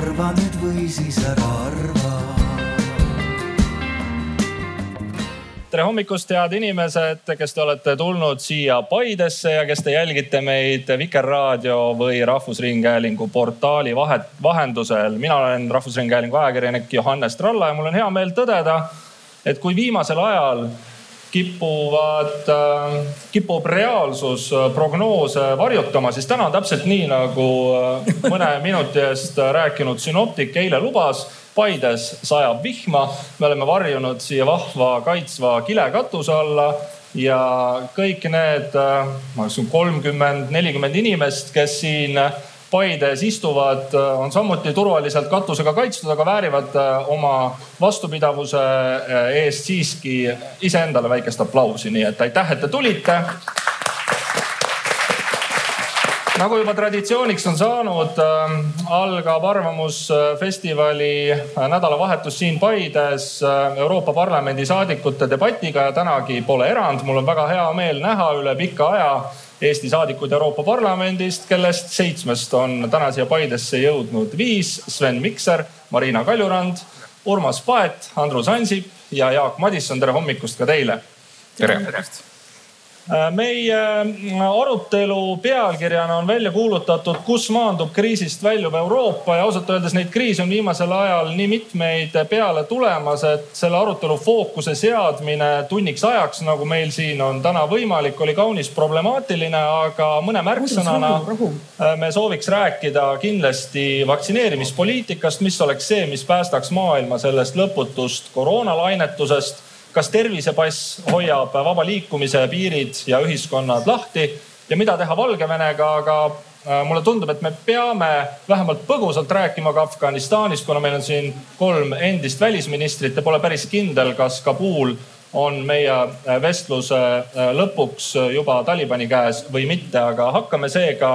arva nüüd või siis ära arva tere hommikust, head inimesed, kes te olete tulnud siia Paidesse ja kes te jälgite meid Vikerraadio või Rahvusringhäälingu portaali vahet, vahendusel. mina olen Rahvusringhäälingu ajakirjanik Johannes Tralla ja mul on hea meel tõdeda, et kui viimasel ajal kipuvad, äh, kipub reaalsus prognoose varjutama, siis täna on täpselt nii, nagu äh, mõne minuti eest rääkinud sünoptik eile lubas Paides sajab vihma, me oleme varjunud siia vahva kaitsva kilekatuse alla ja kõik need, äh, ma usun kolmkümmend, nelikümmend inimest, kes siin Paides istuvad, äh, on samuti turvaliselt katusega kaitstud, aga väärivad äh, oma vastupidavuse eest siiski iseendale väikest aplausi, nii et aitäh, et te tulite nagu juba traditsiooniks on saanud, äh, algab Arvamusfestivali äh, nädalavahetus siin Paides äh, Euroopa Parlamendi saadikute debatiga ja tänagi pole erand. mul on väga hea meel näha üle pika aja Eesti saadikuid Euroopa Parlamendist, kellest seitsmest on täna siia Paidesse jõudnud viis. Sven Mikser, Marina Kaljurand, Urmas Paet, Andrus Ansip ja Jaak Madisson. tere hommikust ka teile. tere, Äh, meie äh, arutelu pealkirjana on välja kuulutatud, kus maandub kriisist väljub Euroopa ja ausalt öeldes neid kriise on viimasel ajal nii mitmeid peale tulemas, et selle arutelu fookuse seadmine tunniks ajaks, nagu meil siin on täna võimalik, oli kaunis problemaatiline, aga mõne märksõnana äh, me sooviks rääkida kindlasti vaktsineerimispoliitikast, mis oleks see, mis päästaks maailma sellest lõputust koroonalainetusest kas tervisepass hoiab vaba liikumise piirid ja ühiskonnad lahti? Ja mida teha Valgevenega, aga äh, mulle tundub, et me peame vähemalt põgusalt rääkima ka Afganistanist, kuna meil on siin kolm endist välisministrit ja pole päris kindel, kas Kabul on meie äh, vestluse äh, lõpuks juba Talibani käes või mitte, aga hakkame seega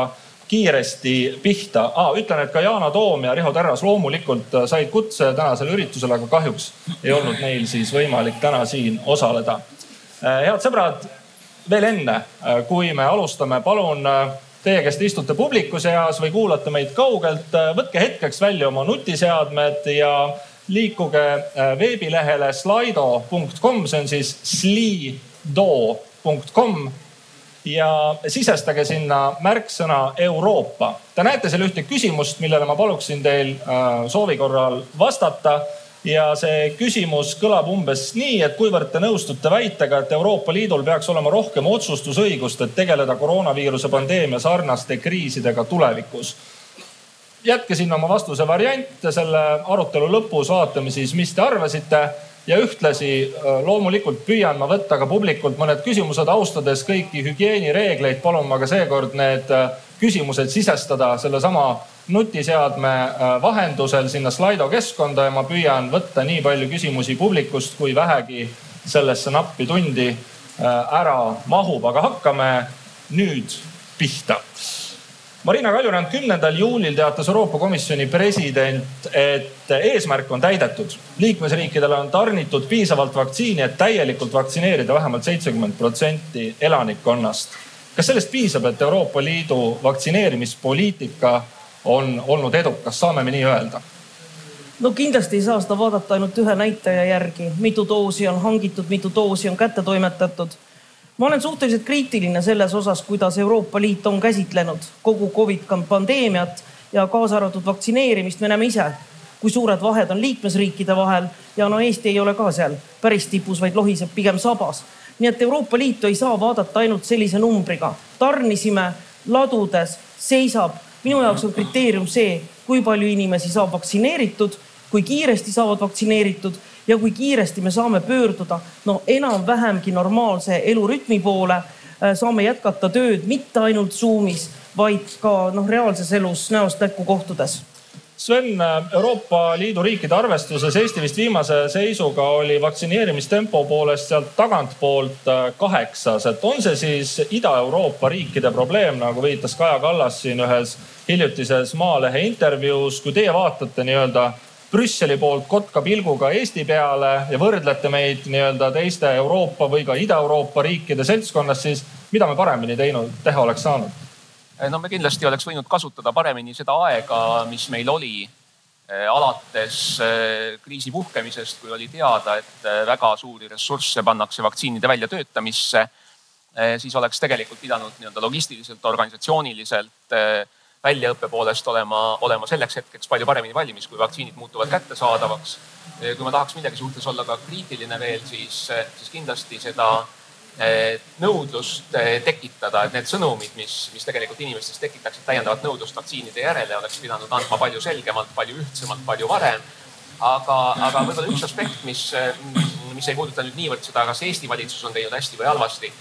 kiiresti pihta ah,. ütlen, et ka Yana Toom ja Riho Terras loomulikult äh, said kutse tänasele üritusele, aga kahjuks ei olnud neil siis võimalik täna siin osaleda. Äh, head sõbrad, veel enne, äh, kui me alustame, palun teie, kes te istute publiku seas või kuulate meid kaugelt, võtke hetkeks välja oma nutiseadmed ja liikuge veebilehele slido.com, see on siis slido.com ja sisestage sinna märksõna Euroopa. Te näete seal ühte küsimust, millele ma paluksin teil äh, soovi korral vastata. ja see küsimus kõlab umbes nii, et kuivõrd te nõustute väitega, et Euroopa Liidul peaks olema rohkem otsustusõigust, et tegeleda koroonaviiruse pandeemia sarnaste kriisidega tulevikus jätke sinna oma vastuse variant, selle arutelu lõpus vaatame siis, mis te arvasite ja ühtlasi äh, loomulikult püüan ma võtta ka publikult mõned küsimused, austades kõiki hügieenireegleid, palun ma ka seekord need äh, küsimused sisestada sellesama nutiseadme äh, vahendusel sinna Slido keskkonda ja ma püüan võtta nii palju küsimusi publikust, kui vähegi sellesse nappi tundi ära mahub, aga hakkame nüüd pihta Marina Kaljurand, kümnendal juulil teatas Euroopa Komisjoni president, et eesmärk on täidetud. liikmesriikidele on tarnitud piisavalt vaktsiini, et täielikult vaktsineerida vähemalt seitsekümmend protsenti elanikkonnast. kas sellest piisab, et Euroopa Liidu vaktsineerimispoliitika on olnud edukas, saame me nii öelda? no kindlasti ei saa seda vaadata ainult ühe näitaja järgi, mitu doosi on hangitud, mitu doosi on kätte toimetatud ma olen suhteliselt kriitiline selles osas, kuidas Euroopa Liit on käsitlenud kogu Covid pandeemiat ja kaasa arvatud vaktsineerimist. me näeme ise, kui suured vahed on liikmesriikide vahel ja no Eesti ei ole ka seal päris tipus, vaid lohiseb pigem sabas. nii et Euroopa Liitu ei saa vaadata ainult sellise numbriga. tarnisime ladudes, seisab. minu jaoks on kriteerium see, kui palju inimesi saab vaktsineeritud, kui kiiresti saavad vaktsineeritud ja kui kiiresti me saame pöörduda no enam-vähemgi normaalse elurütmi poole, äh, saame jätkata tööd mitte ainult Zoom'is, vaid ka noh, reaalses elus näost näkku kohtudes. Sven, Euroopa Liidu riikide arvestuses Eesti vist viimase seisuga oli vaktsineerimistempo poolest sealt tagantpoolt äh, kaheksas, et on see siis Ida-Euroopa riikide probleem, nagu viitas Kaja Kallas siin ühes hiljutises Maalehe intervjuus, kui teie vaatate nii-öelda Brüsseli poolt kotka pilguga Eesti peale ja võrdlete meid nii-öelda teiste Euroopa või ka Ida-Euroopa riikide seltskonnas, siis mida me paremini teinud, teha oleks saanud? no me kindlasti oleks võinud kasutada paremini seda aega, mis meil oli alates kriisi puhkemisest, kui oli teada, et väga suuri ressursse pannakse vaktsiinide väljatöötamisse, siis oleks tegelikult pidanud nii-öelda logistiliselt, organisatsiooniliselt väljaõppe poolest olema, olema selleks hetkeks palju paremini valmis, kui vaktsiinid muutuvad kättesaadavaks. kui ma tahaks millegi suhtes olla ka kriitiline veel, siis, siis kindlasti seda eh, nõudlust eh, tekitada, et need sõnumid, mis, mis tegelikult inimestes tekitaksid täiendavat nõudlust vaktsiinide järele, oleks pidanud andma palju selgemalt, palju ühtsemalt, palju varem. aga, aga võib-olla üks aspekt, mis, mis ei puuduta nüüd niivõrd seda, kas Eesti valitsus on teinud hästi või halvasti,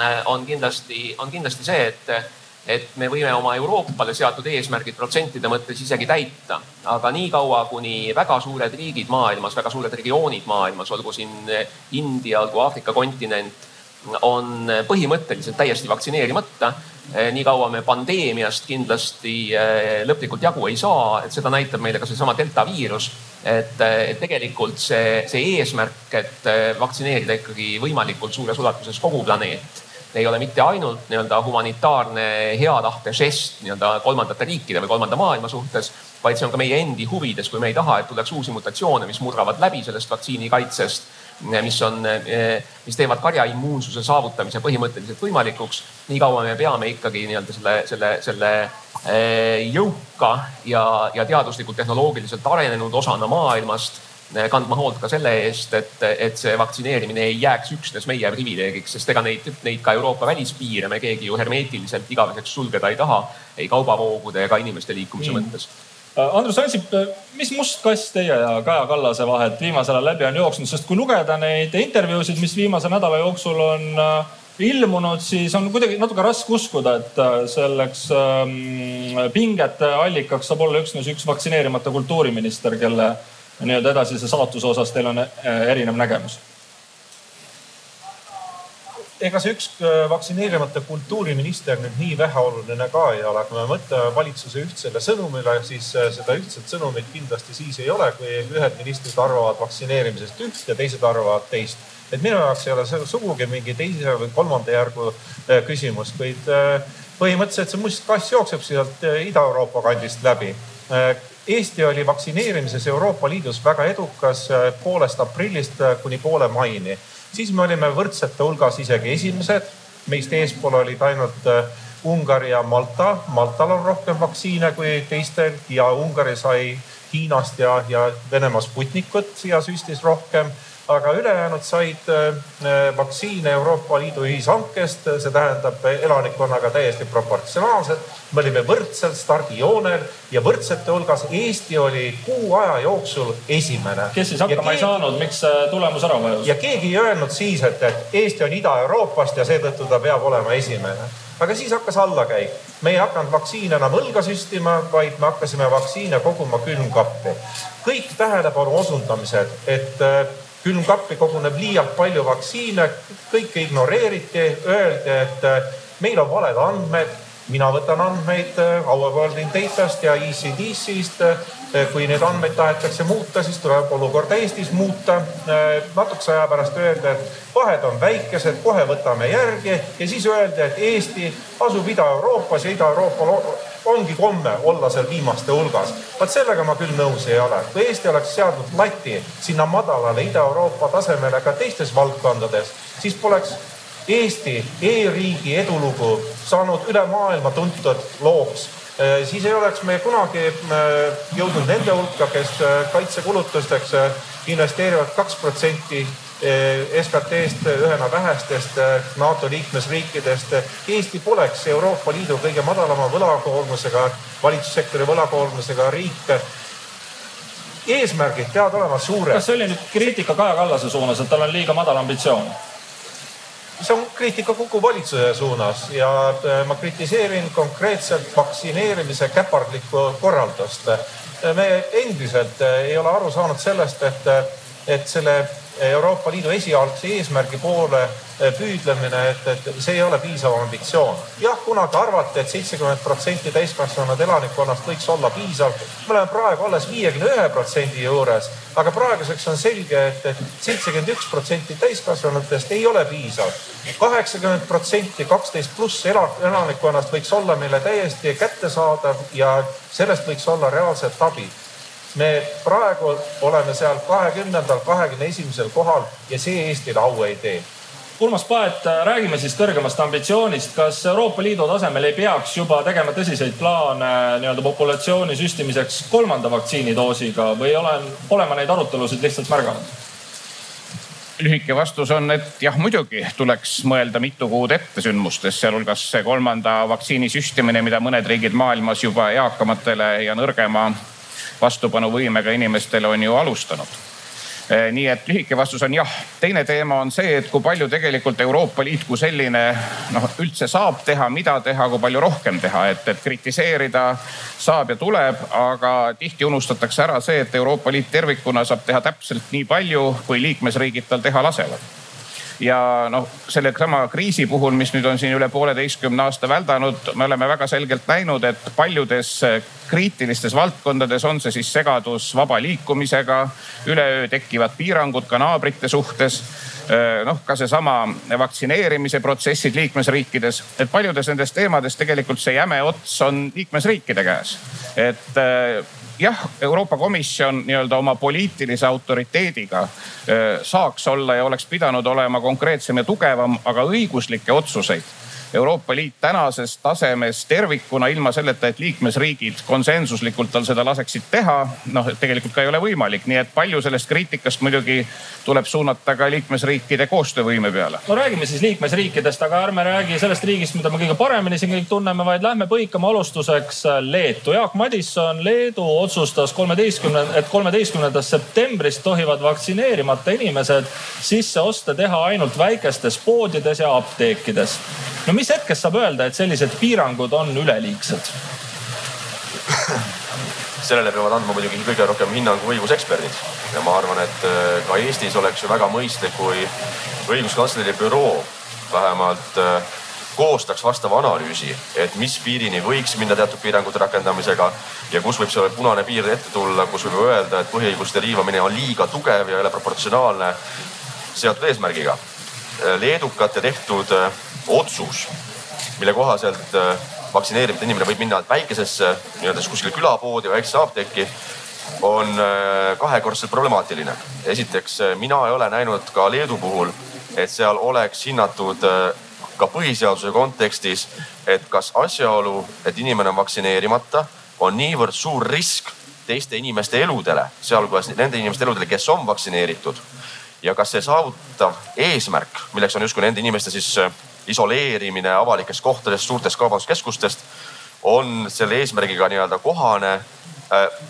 eh, on kindlasti, on kindlasti see, et et me võime oma Euroopale seatud eesmärgid protsentide mõttes isegi täita. aga niikaua, kuni väga suured riigid maailmas, väga suured regioonid maailmas, olgu siin India, olgu Aafrika kontinent, on põhimõtteliselt täiesti vaktsineerimata. niikaua me pandeemiast kindlasti eh, lõplikult jagu ei saa, et seda näitab meile ka seesama delta viirus. et, et tegelikult see, see eesmärk, et vaktsineerida ikkagi võimalikult suures ulatuses kogu planeet ei ole mitte ainult nii-öelda humanitaarne hea tahte žest nii-öelda kolmandate riikide või kolmanda maailma suhtes, vaid see on ka meie endi huvides, kui me ei taha, et tuleks uusi mutatsioone, mis murravad läbi sellest vaktsiinikaitsest, mis on, mis teevad karjaimmuunsuse saavutamise põhimõtteliselt võimalikuks. niikaua me peame ikkagi nii-öelda selle, selle, selle eh, jõuka ja, ja teaduslikult tehnoloogiliselt arenenud osana maailmast kandma hoolt ka selle eest, et, et see vaktsineerimine ei jääks üksnes meie privileegiks, sest ega neid, neid ka Euroopa välispiire me keegi ju hermeetiliselt igaveseks sulgeda ei taha, ei kaubavoogude ega inimeste liikumise mm. mõttes äh, Andrus Ansip, mis must kass teie ja Kaja Kallase vahet viimasel ajal läbi on jooksnud, sest kui lugeda neid intervjuusid, mis viimase nädala jooksul on äh, ilmunud, siis on kuidagi natuke raske uskuda, et äh, selleks ähm, pingete allikaks saab olla üksnes üks vaktsineerimata kultuuriminister, kelle nii-öelda edasise saatuse osas teil on äh, erinev nägemus? ega see üks äh, vaktsineerimata kultuuriminister nüüd nii väheoluline ka ei ole, kui me mõtleme valitsuse ühtsele sõnumile, siis äh, seda ühtset sõnumit kindlasti siis ei ole, kui ühed ministrid arvavad vaktsineerimisest üht ja teised arvavad teist. et minu jaoks ei ole see sugugi mingi teise või kolmanda järgu küsimus, kuid põhimõtteliselt see must kass jookseb sealt Ida-Euroopa kandist läbi Eesti oli vaktsineerimises Euroopa Liidus väga edukas äh, poolest aprillist äh, kuni poole maini. siis me olime võrdsete hulgas isegi esimesed, meist eespool olid ainult äh, Ungari ja Malta. Maltal on rohkem vaktsiine kui teistel ja Ungari sai Hiinast ja, ja Venemaa Sputnikut siia süstis rohkem aga ülejäänud said äh, vaktsiine Euroopa Liidu ühishankest, see tähendab elanikkonnaga täiesti proportsionaalselt. me olime võrdselt stardijoonel ja võrdsete hulgas Eesti oli kuu aja jooksul esimene. kes siis hakkama keegi, ei saanud, miks tulemus ära vajus? ja keegi ei öelnud siis, et, et Eesti on Ida-Euroopast ja seetõttu ta peab olema esimene aga siis hakkas allakäik. me ei hakanud vaktsiine enam õlga süstima, vaid me hakkasime vaktsiine koguma külmkappi. kõik tähelepanu osundamised, et äh, külmkappi koguneb liialt palju vaktsiine, kõike ignoreeriti, öeldi, et meil on valed andmed. Mina võtan andmeid äh, Our World in Datast ja ECDC-st. Äh, kui neid andmeid tahetakse muuta, siis tuleb olukorda Eestis muuta. natukese aja pärast öeldi, et vahed on väikesed, kohe võtame järgi ja siis öeldi, et Eesti asub Ida-Euroopas ja Ida-Euroopa ongi komme olla seal viimaste hulgas. vot sellega ma küll nõus ei ole. kui Eesti oleks seadnud lati sinna madalale Ida-Euroopa tasemele ka teistes valdkondades, siis poleks Eesti e-riigi edulugu saanud üle maailma tuntud looks äh, siis ei oleks me kunagi äh, jõudnud nende hulka, kes äh, kaitsekulutusteks investeerivad kaks protsenti Eh, SKT-st ühena vähestest eh, NATO liikmesriikidest. Eesti poleks Euroopa Liidu kõige madalama võlakoormusega, valitsussektori võlakoormusega riik eesmärgid peavad olema suured. kas see oli nüüd kriitika Kaja Kallase suunas, et tal on liiga madal ambitsioon? See on kriitika kogu valitsuse suunas ja eh, ma kritiseerin konkreetselt vaktsineerimise käpardlikku korraldust. me endiselt ei ole aru saanud sellest, et, et selle Euroopa Liidu esialgse eesmärgi poole püüdlemine, et, et see ei ole piisav ambitsioon. jah, kunagi arvati et, et seitsekümmend protsenti täiskasvanud elanikkonnast võiks olla piisav. me oleme praegu alles viiekümne ühe protsendi juures, aga praeguseks on selge et, et seitsekümmend üks protsenti täiskasvanutest ei ole piisav. kaheksakümmend protsenti kaksteist pluss elanikkonnast võiks olla meile täiesti kättesaadav ja sellest võiks olla reaalset abi me praegu oleme seal kahekümnendal, kahekümne esimesel kohal ja see Eestile au ei tee Urmas Paet, räägime siis kõrgemast ambitsioonist. kas Euroopa Liidu tasemel ei peaks juba tegema tõsiseid plaane nii-öelda populatsiooni süstimiseks kolmanda vaktsiinidoosiga või olen, olema neid arutelusid lihtsalt märganud? lühike vastus on, et jah, muidugi tuleks mõelda mitu kuud ette sündmustest, sealhulgas see kolmanda vaktsiini süstimine, mida mõned riigid maailmas juba eakamatele ja nõrgema vastupanuvõimega inimestele on ju alustanud nii et lühike vastus on jah. teine teema on see, et kui palju tegelikult Euroopa Liit kui selline noh, üldse saab teha, mida teha, kui palju rohkem teha, et, et kritiseerida saab ja tuleb, aga tihti unustatakse ära see, et Euroopa Liit tervikuna saab teha täpselt nii palju, kui liikmesriigid tal teha lasevad ja noh, sellesama kriisi puhul, mis nüüd on siin üle pooleteistkümne aasta väldanud, me oleme väga selgelt näinud, et paljudes kriitilistes valdkondades on see siis segadus vaba liikumisega, üleöö tekkivad piirangud ka naabrite suhtes noh, ka seesama vaktsineerimise protsessid liikmesriikides, et paljudes nendes teemades tegelikult see jäme ots on liikmesriikide käes. et jah, Euroopa Komisjon nii-öelda oma poliitilise autoriteediga saaks olla ja oleks pidanud olema konkreetsem ja tugevam, aga õiguslikke otsuseid Euroopa Liit tänases tasemes tervikuna ilma selleta, et liikmesriigid konsensuslikult tal seda laseksid teha, noh tegelikult ka ei ole võimalik, nii et palju sellest kriitikast muidugi tuleb suunata ka liikmesriikide koostöövõime peale. no räägime siis liikmesriikidest, aga ärme räägi sellest riigist, mida me kõige paremini siin kõik tunneme, vaid lähme põikama alustuseks Leetu. Jaak Madisson, Leedu otsustas kolmeteistkümne, et kolmeteistkümnendast septembrist tohivad vaktsineerimata inimesed sisseoste teha ainult väikestes poodides ja apteekides no mis hetkest saab öelda, et sellised piirangud on üleliigsed? sellele peavad andma muidugi kõige rohkem hinnangu õiguseksperdid ja ma arvan, et äh, ka Eestis oleks ju väga mõistlik, kui õiguskantsleri büroo vähemalt äh, koostaks vastava analüüsi, et mis piirini võiks minna teatud piirangute rakendamisega ja kus võib see punane piir ette tulla, kus võib öelda, et põhiõiguste riivamine on liiga tugev ja ei ole proportsionaalne seatud eesmärgiga. Äh, leedukate tehtud otsus, mille kohaselt äh, vaktsineerimata inimene võib minna väikesesse nii-öelda siis kuskile külapoodi väiksesse apteeki, on äh, kahekordselt problemaatiline. esiteks, äh, mina ei ole näinud ka Leedu puhul, et seal oleks hinnatud ka põhiseaduse kontekstis, et kas asjaolu, et inimene on vaktsineerimata, on niivõrd suur risk teiste inimeste eludele, sealhulgas nende inimeste eludele, kes on vaktsineeritud. Ja kas see saavutav eesmärk, milleks on justkui nende inimeste siis isoleerimine avalikest kohtadest, suurtest kaubanduskeskustest on selle eesmärgiga nii-öelda kohane? äh,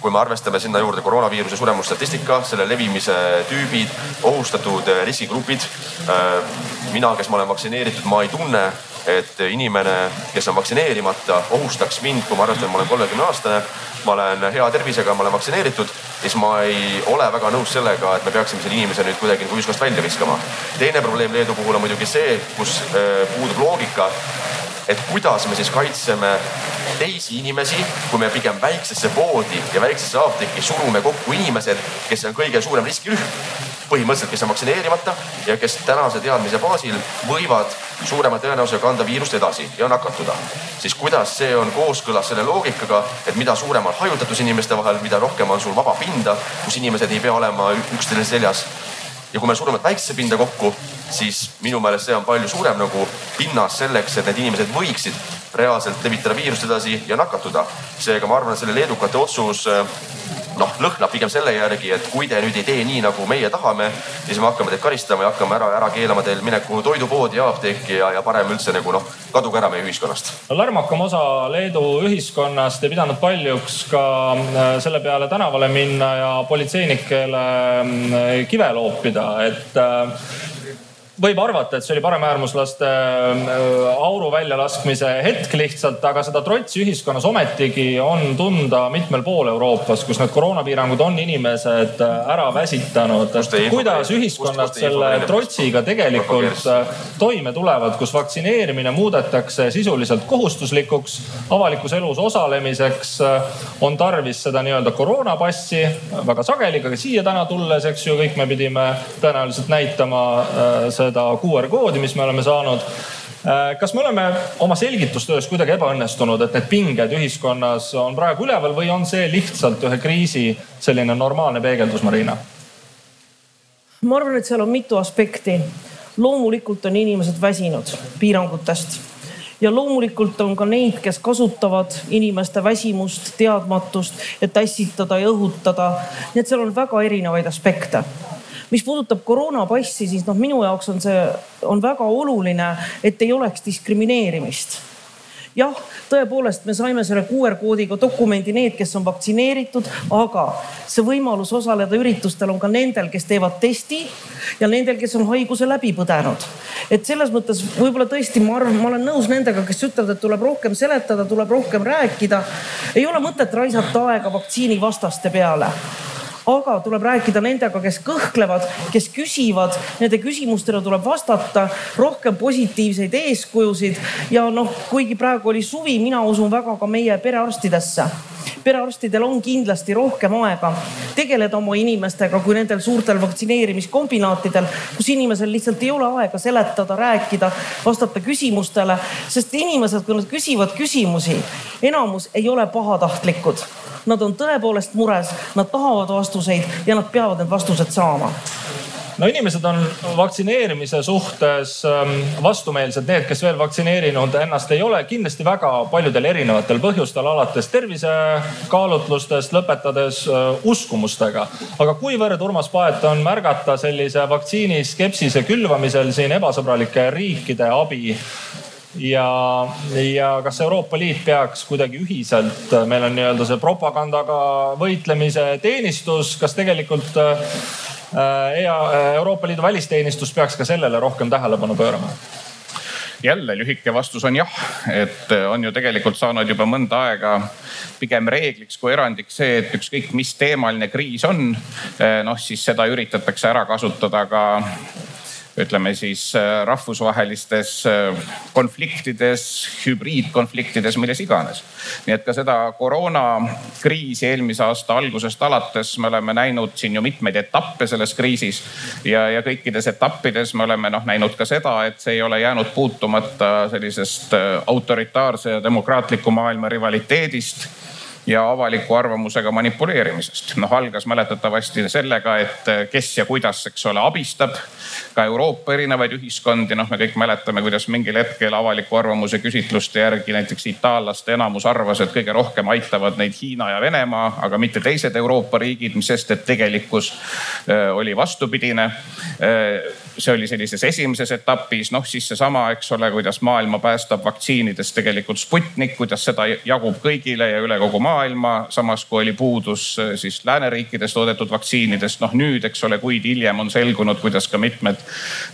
kui me arvestame sinna juurde koroonaviiruse suremusstatistika, selle levimise tüübid, ohustatud äh, riskigrupid. Äh, mina, kes ma olen vaktsineeritud, ma ei tunne, et inimene, kes on vaktsineerimata, ohustaks mind, kui ma arvestan, et ma olen kolmekümne aastane, ma olen hea tervisega, ma olen vaktsineeritud, siis ma ei ole väga nõus sellega, et me peaksime selle inimese nüüd kuidagi nagu ühiskonnast välja viskama. teine probleem Leedu puhul on muidugi see, kus äh, puudub loogika, et kuidas me siis kaitseme teisi inimesi, kui me pigem väiksesse poodi ja väiksesse apteeki surume kokku inimesed, kes on kõige suurem riskirühm põhimõtteliselt, kes on vaktsineerimata ja kes tänase teadmise baasil võivad suurema tõenäosusega kanda viirust edasi ja nakatuda. siis kuidas see on kooskõlas selle loogikaga, et mida suurem on hajutatus inimeste vahel, mida rohkem on sul vaba pinda, kus inimesed ei pea olema üksteisel seljas. ja kui me surume väiksesse pinda kokku, siis minu meelest see on palju suurem nagu pinnas selleks, et need inimesed võiksid reaalselt levitada viirust edasi ja nakatuda. seega ma arvan, et selle leedukate otsus noh, lõhnab pigem selle järgi, et kui te nüüd ei tee nii, nagu meie tahame, siis me hakkame teid karistama ja hakkame ära, ära keelama teil mineku toidupoodi ja apteeki ja, ja parem üldse nagu noh, kaduge ära meie ühiskonnast. lärmakam osa Leedu ühiskonnast ei pidanud paljuks ka äh, selle peale tänavale minna ja politseinikele äh, kive loopida, et võib arvata, et see oli paremäärmuslaste äh, auru väljalaskmise hetk lihtsalt, aga seda trotsi ühiskonnas ometigi on tunda mitmel pool Euroopas, kus need koroonapiirangud on inimesed äh, ära väsitanud. kuidas ühiskonnad selle trotsiga tegelikult äh, toime tulevad, kus vaktsineerimine muudetakse sisuliselt kohustuslikuks avalikus elus osalemiseks on tarvis seda nii-öelda koroonapassi väga sageli, ka siia täna tulles, eks ju, kõik me pidime tõenäoliselt näitama seda QR koodi, mis me oleme saanud kas me oleme oma selgitustöös kuidagi ebaõnnestunud, et need pinged ühiskonnas on praegu üleval või on see lihtsalt ühe kriisi selline normaalne peegeldus, Marina? ma arvan, et seal on mitu aspekti. loomulikult on inimesed väsinud piirangutest ja loomulikult on ka neid, kes kasutavad inimeste väsimust, teadmatust, et ässitada ja õhutada. nii et seal on väga erinevaid aspekte mis puudutab koroonapassi, siis noh, minu jaoks on see, on väga oluline, et ei oleks diskrimineerimist jah, tõepoolest, me saime selle QR-koodiga dokumendi need, kes on vaktsineeritud, aga see võimalus osaleda üritustel on ka nendel, kes teevad testi ja nendel, kes on haiguse läbi põdenud. et selles mõttes võib-olla tõesti, ma arvan, ma olen nõus nendega, kes ütlevad, et tuleb rohkem seletada, tuleb rohkem rääkida. ei ole mõtet raisata aega vaktsiinivastaste peale aga tuleb rääkida nendega, kes kõhklevad, kes küsivad, nende küsimustele tuleb vastata, rohkem positiivseid eeskujusid. Ja noh, kuigi praegu oli suvi, mina usun väga ka meie perearstidesse. Perearstidel on kindlasti rohkem aega tegeleda oma inimestega kui nendel suurtel vaktsineerimiskombinaatidel, kus inimesel lihtsalt ei ole aega seletada, rääkida, vastata küsimustele, sest inimesed, kui nad küsivad küsimusi, enamus ei ole pahatahtlikud Nad on tõepoolest mures, nad tahavad vastuseid ja nad peavad need vastused saama no inimesed on vaktsineerimise suhtes ähm, vastumeelsed, need, kes veel vaktsineerinud ennast ei ole, kindlasti väga paljudel erinevatel põhjustel, alates tervisekaalutlustest, lõpetades äh, uskumustega. aga kuivõrd, Urmas Paet, on märgata sellise vaktsiini skepsise külvamisel siin ebasõbralike riikide abi ja, ja kas Euroopa Liit peaks kuidagi ühiselt, meil on nii-öelda see propagandaga võitlemise teenistus, kas tegelikult äh, Euroopa Liidu välisteenistus peaks ka sellele rohkem tähelepanu pöörama? jälle lühike vastus on jah, et on ju tegelikult saanud juba mõnda aega pigem reegliks kui erandiks see, et ükskõik mis teemaline kriis on, noh siis seda üritatakse ära kasutada ka ütleme siis äh, rahvusvahelistes äh, konfliktides, hübriidkonfliktides, milles iganes. nii et ka seda koroonakriisi eelmise aasta algusest alates me oleme näinud siin ju mitmeid etappe selles kriisis ja, ja kõikides etappides me oleme noh näinud ka seda, et see ei ole jäänud puutumata sellisest äh, autoritaarse ja demokraatliku maailma rivaliteedist ja avaliku arvamusega manipuleerimisest. noh, algas mäletatavasti sellega, et kes ja kuidas, eks ole, abistab ka Euroopa erinevaid ühiskondi. noh, me kõik mäletame, kuidas mingil hetkel avaliku arvamuse küsitluste järgi näiteks itaallaste enamus arvas, et kõige rohkem aitavad neid Hiina ja Venemaa, aga mitte teised Euroopa riigid, mis sest, et tegelikkus äh, oli vastupidine äh, see oli sellises esimeses etapis, noh siis seesama, eks ole, kuidas maailma päästab vaktsiinidest tegelikult Sputnik, kuidas seda jagub kõigile ja üle kogu maailma. samas kui oli puudus äh, siis lääneriikides toodetud vaktsiinidest, noh nüüd, eks ole, kuid hiljem on selgunud, kuidas ka mitmed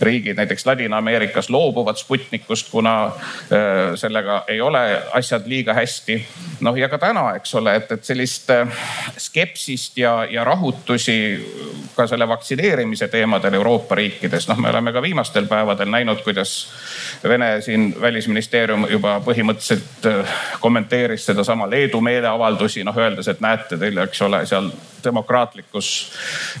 riigid näiteks Ladina-Ameerikas loobuvad Sputnikust, kuna äh, sellega ei ole asjad liiga hästi. noh ja ka täna, eks ole, et, et sellist äh, skepsist ja, ja rahutusi ka selle vaktsineerimise teemadel Euroopa riikides, noh, me oleme ka viimastel päevadel näinud, kuidas Vene siin välisministeerium juba põhimõtteliselt kommenteeris sedasama Leedu meeleavaldusi, noh öeldes, et näete, teil, eks ole, seal demokraatlikus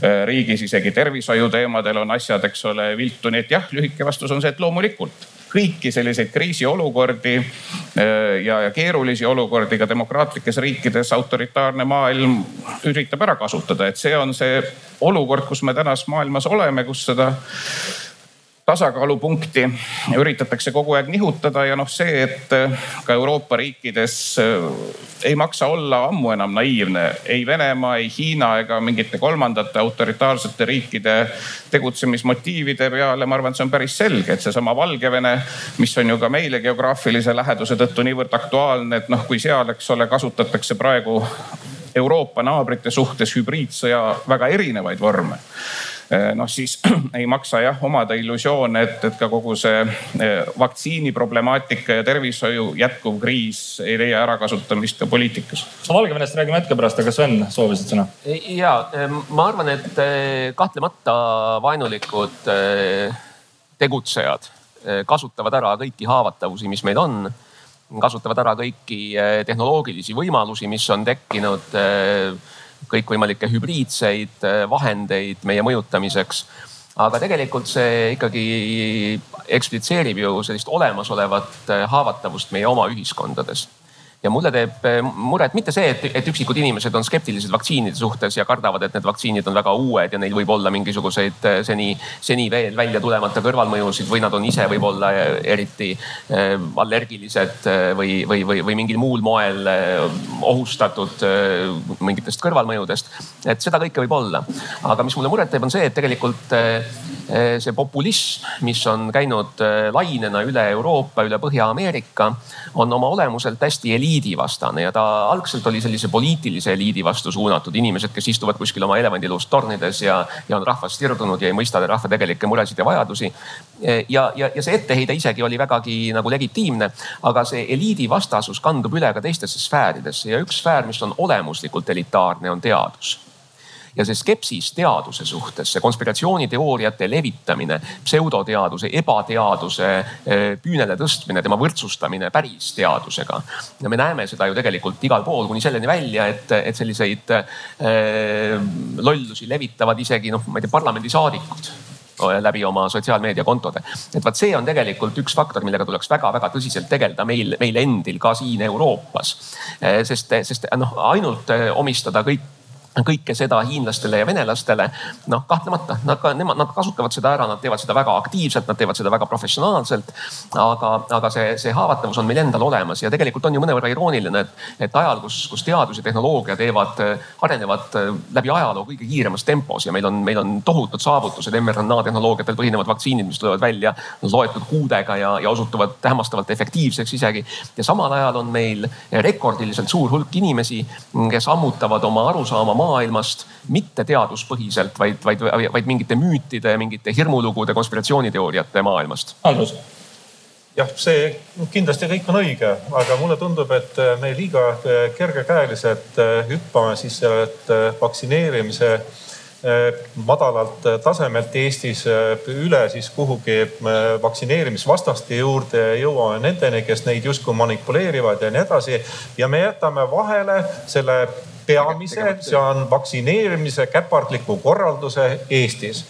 äh, riigis isegi tervishoiu teemadel on asjad, eks ole, viltu. nii et jah, lühike vastus on see, et loomulikult kõiki selliseid kriisiolukordi äh, ja, ja keerulisi olukordi ka demokraatlikes riikides autoritaarne maailm üritab ära kasutada, et see on see olukord, kus me tänas maailmas oleme, kus seda tasakaalupunkti üritatakse kogu aeg nihutada ja noh, see, et äh, ka Euroopa riikides äh, ei maksa olla ammu enam naiivne ei Venemaa, ei Hiina ega mingite kolmandate autoritaarsete riikide tegutsemismotiivide peale. ma arvan, et see on päris selge, et seesama Valgevene, mis on ju ka meile geograafilise läheduse tõttu niivõrd aktuaalne, et noh, kui seal, eks ole, kasutatakse praegu Euroopa naabrite suhtes hübriidsõja väga erinevaid vorme noh, siis ei maksa jah omada illusioone, et, et ka kogu see eh, vaktsiini problemaatika ja tervishoiu jätkuv kriis ei leia ärakasutamist ka poliitikas. Valgevenest räägime hetke pärast, aga Sven, soovisid sõna? ja ma arvan, et kahtlemata vaenulikud tegutsejad kasutavad ära kõiki haavatavusi, mis meil on kasutavad ära kõiki tehnoloogilisi võimalusi, mis on tekkinud kõikvõimalikke hübriidseid äh, vahendeid meie mõjutamiseks. aga tegelikult see ikkagi eksplitseerib ju sellist olemasolevat haavatavust meie oma ühiskondades ja mulle teeb eh, muret mitte see, et, et üksikud inimesed on skeptilised vaktsiinide suhtes ja kardavad, et need vaktsiinid on väga uued ja neil võib olla mingisuguseid eh, seni, seni veel välja tulemata kõrvalmõjusid või nad on ise võib-olla eh, eriti allergilised või, või, või, või mingil muul moel ohustatud mingitest kõrvalmõjudest. et seda kõike võib olla, aga mis mulle muret teeb, on see, et tegelikult see populism, mis on käinud lainena üle Euroopa, üle Põhja-Ameerika, on oma olemuselt hästi eliidi eliidivastane ja ta algselt oli sellise poliitilise eliidi vastu suunatud. inimesed, kes istuvad kuskil oma elevandiluust tornides ja, ja on rahvast sirdunud ja ei mõista rahva tegelikke muresid ja vajadusi. ja, ja, ja see etteheide isegi oli vägagi nagu legitiimne, aga see eliidi vastasus kandub üle ka teistesse sfääridesse ja üks sfäär, mis on olemuslikult elitaarne, on teadus ja see skepsis teaduse suhtes, see konspiratsiooniteooriate levitamine, pseudoteaduse, ebateaduse eh, püünele tõstmine, tema võrdsustamine päris teadusega. ja me näeme seda ju tegelikult igal pool kuni selleni välja, et, et selliseid äh, lollusi levitavad isegi noh, ma ei tea, parlamendisaadikud läbi oma sotsiaalmeediakontode. et vaat see on tegelikult üks faktor, millega tuleks väga-väga tõsiselt tegeleda meil, meil endil ka siin Euroopas. Eh, sest, sest noh, ainult omistada kõik kõike seda hiinlastele ja venelastele. noh, kahtlemata nad ka, nemad, nad kasutavad seda ära, nad teevad seda väga aktiivselt, nad teevad seda väga professionaalselt. aga, aga see, see haavatavus on meil endal olemas ja tegelikult on ju mõnevõrra irooniline, et, et ajal, kus, kus teadus ja tehnoloogia teevad, arenevad läbi ajaloo kõige kiiremas tempos ja meil on, meil on tohutud saavutused, mRNA tehnoloogiatel põhinevad vaktsiinid, mis tulevad välja loetud kuudega ja, ja osutuvad hämmastavalt efektiivseks isegi. ja samal ajal on meil rekordiliselt suur hulk inimesi, kes ammutavad oma arusaama maailmast mitte teaduspõhiselt, vaid, vaid, vaid mingite müütide, mingite hirmulugude, konspiratsiooniteooriate maailmast. Andrus jah, see kindlasti kõik on õige, aga mulle tundub, et me liiga kergekäeliselt hüppame siis sellelt vaktsineerimise madalalt tasemelt Eestis üle siis kuhugi vaktsineerimisvastaste juurde ja jõuame nendeni, kes neid justkui manipuleerivad ja nii edasi. ja me jätame vahele selle peamise, see on vaktsineerimise käpardliku korralduse Eestis.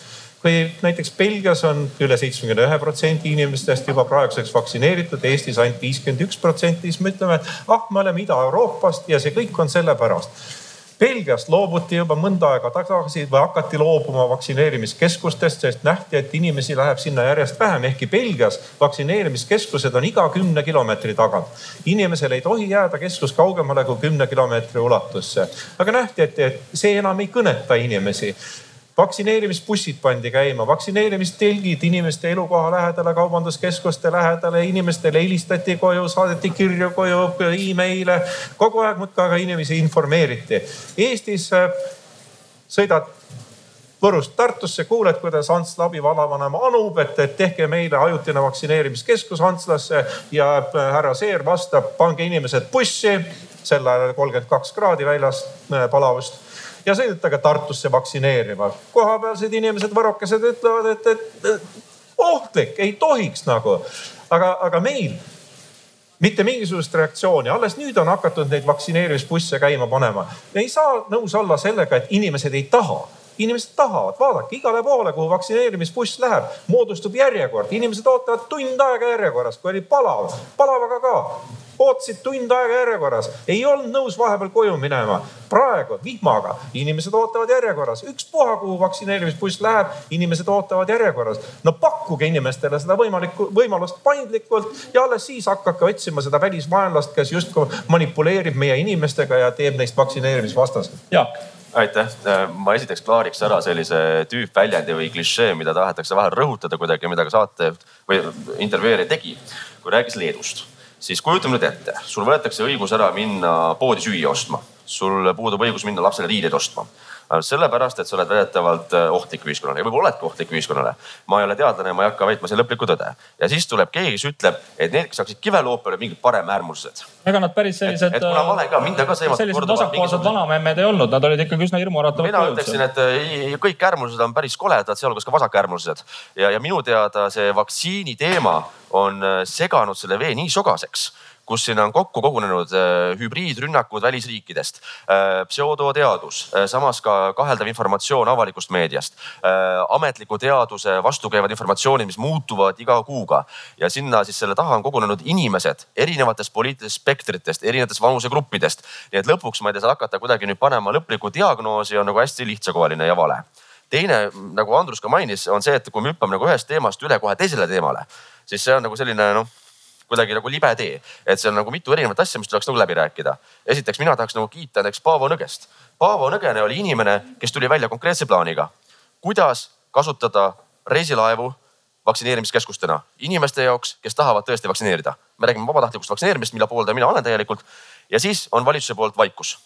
Või näiteks Belgias on üle seitsmekümne ühe protsendi inimestest juba praeguseks vaktsineeritud, Eestis ainult viiskümmend üks protsenti, siis me ütleme, et ah, me oleme Ida-Euroopast ja see kõik on sellepärast Belgiast loobuti juba mõnda aega tagasi või hakati loobuma vaktsineerimiskeskustest, sest nähti, et inimesi läheb sinna järjest vähem, ehkki Belgias vaktsineerimiskeskused on iga kümne kilomeetri tagant. inimesel ei tohi jääda keskus kaugemale kui kümne kilomeetri ulatusse, aga nähti, et, et see enam ei kõneta inimesi vaktsineerimisbussid pandi käima, vaktsineerimistelgid inimeste elukoha lähedale, kaubanduskeskuste lähedale, inimestele helistati koju, saadeti kirju koju e, email'e. kogu aeg muudkui aga inimesi informeeriti. Eestis äh, sõidad Võrust Tartusse, kuuled, kuidas Antsla abivallavanema anub, et, et tehke meile ajutine vaktsineerimiskeskus Antslasse ja äh, härra Seer vastab, pange inimesed bussi, sel ajal kolmkümmend kaks kraadi väljas äh, palavust ja sõidetage Tartusse vaktsineerima. kohapealsed inimesed, võrokesed ütlevad, et, et, ohtlik, ei tohiks nagu. aga, aga meil mitte mingisugust reaktsiooni, alles nüüd on hakatud neid vaktsineerimisbusse käima panema. ei saa nõus olla sellega, et inimesed ei taha inimesed tahavad, vaadake igale poole, kuhu vaktsineerimisbuss läheb, moodustub järjekord, inimesed ootavad tund aega järjekorras, kui oli palav, palavaga ka ootasid tund aega järjekorras, ei olnud nõus vahepeal koju minema. Praegu vihmaga. Inimesed ootavad järjekorras, ükspuha kuhu vaktsineerimisbuss läheb, inimesed ootavad järjekorras. no pakkuge inimestele seda võimalikku, võimalust paindlikult ja alles siis hakake otsima seda välisvaenlast, kes justkui manipuleerib meie inimestega ja teeb neist vaktsineerimisvastased. Jaak. Aitäh, ma esiteks klaariks ära sellise tüüpväljendi või klišee, mida tahetakse vahel rõhutada kuidagi, mida ka saate või intervjueerija tegi, kui rääkis Leedust siis kujutame nüüd ette, sul võetakse õigus ära minna poodi süüa ostma, sul puudub õigus minna lapsele riideid ostma Äh, sellepärast, et sa oled väidetavalt äh, ohtlik ühiskonnale ja võib-olla oledki ohtlik ühiskonnale. ma ei ole teadlane, ma ei hakka väitma siin lõplikku tõde. ja siis tuleb keegi, kes ütleb, et need, kes hakkasid kive loopima, mingid paremäärmuslased. ega nad päris sellised. et kuna ma olen ka, mind on ka seevatud. sellised vasakpoolsed vanamemmed ei olnud, nad olid ikkagi üsna hirmuäratavad. mina ütleksin, et äh, kõik äärmuslased on päris koledad, sealhulgas ka vasakäärmuslased. ja, ja minu teada see vaktsiini teema on seganud selle vee nii sogaseks kus sinna on kokku kogunenud äh, hübriidrünnakud välisriikidest, äh, pseudoteadus, samas ka kaheldav informatsioon avalikust meediast, ametliku teaduse vastu käivad informatsioonid, mis muutuvad iga kuuga. Ja sinna siis selle taha on kogunenud inimesed erinevatest poliitilistest spektritest, erinevatest vanusegruppidest. nii et lõpuks ma ei tea, seal hakata kuidagi nüüd panema lõplikku diagnoosi on nagu hästi lihtsakoeline ja vale. Teine, nagu Andrus ka mainis, on see, et kui me hüppame nagu ühest teemast üle kohe teisele teemale, siis see on nagu selline noh kuidagi nagu libe tee, et see on nagu mitu erinevat asja, mis tuleks nagu läbi rääkida. esiteks mina tahaks nagu kiita näiteks Paavo Nõgest. Paavo Nõgene oli inimene, kes tuli välja konkreetse plaaniga, kuidas kasutada reisilaevu vaktsineerimiskeskustena inimeste jaoks, kes tahavad tõesti vaktsineerida. me räägime vabatahtlikust vaktsineerimist, mille pooldaja mina olen täielikult. ja siis on valitsuse poolt vaikus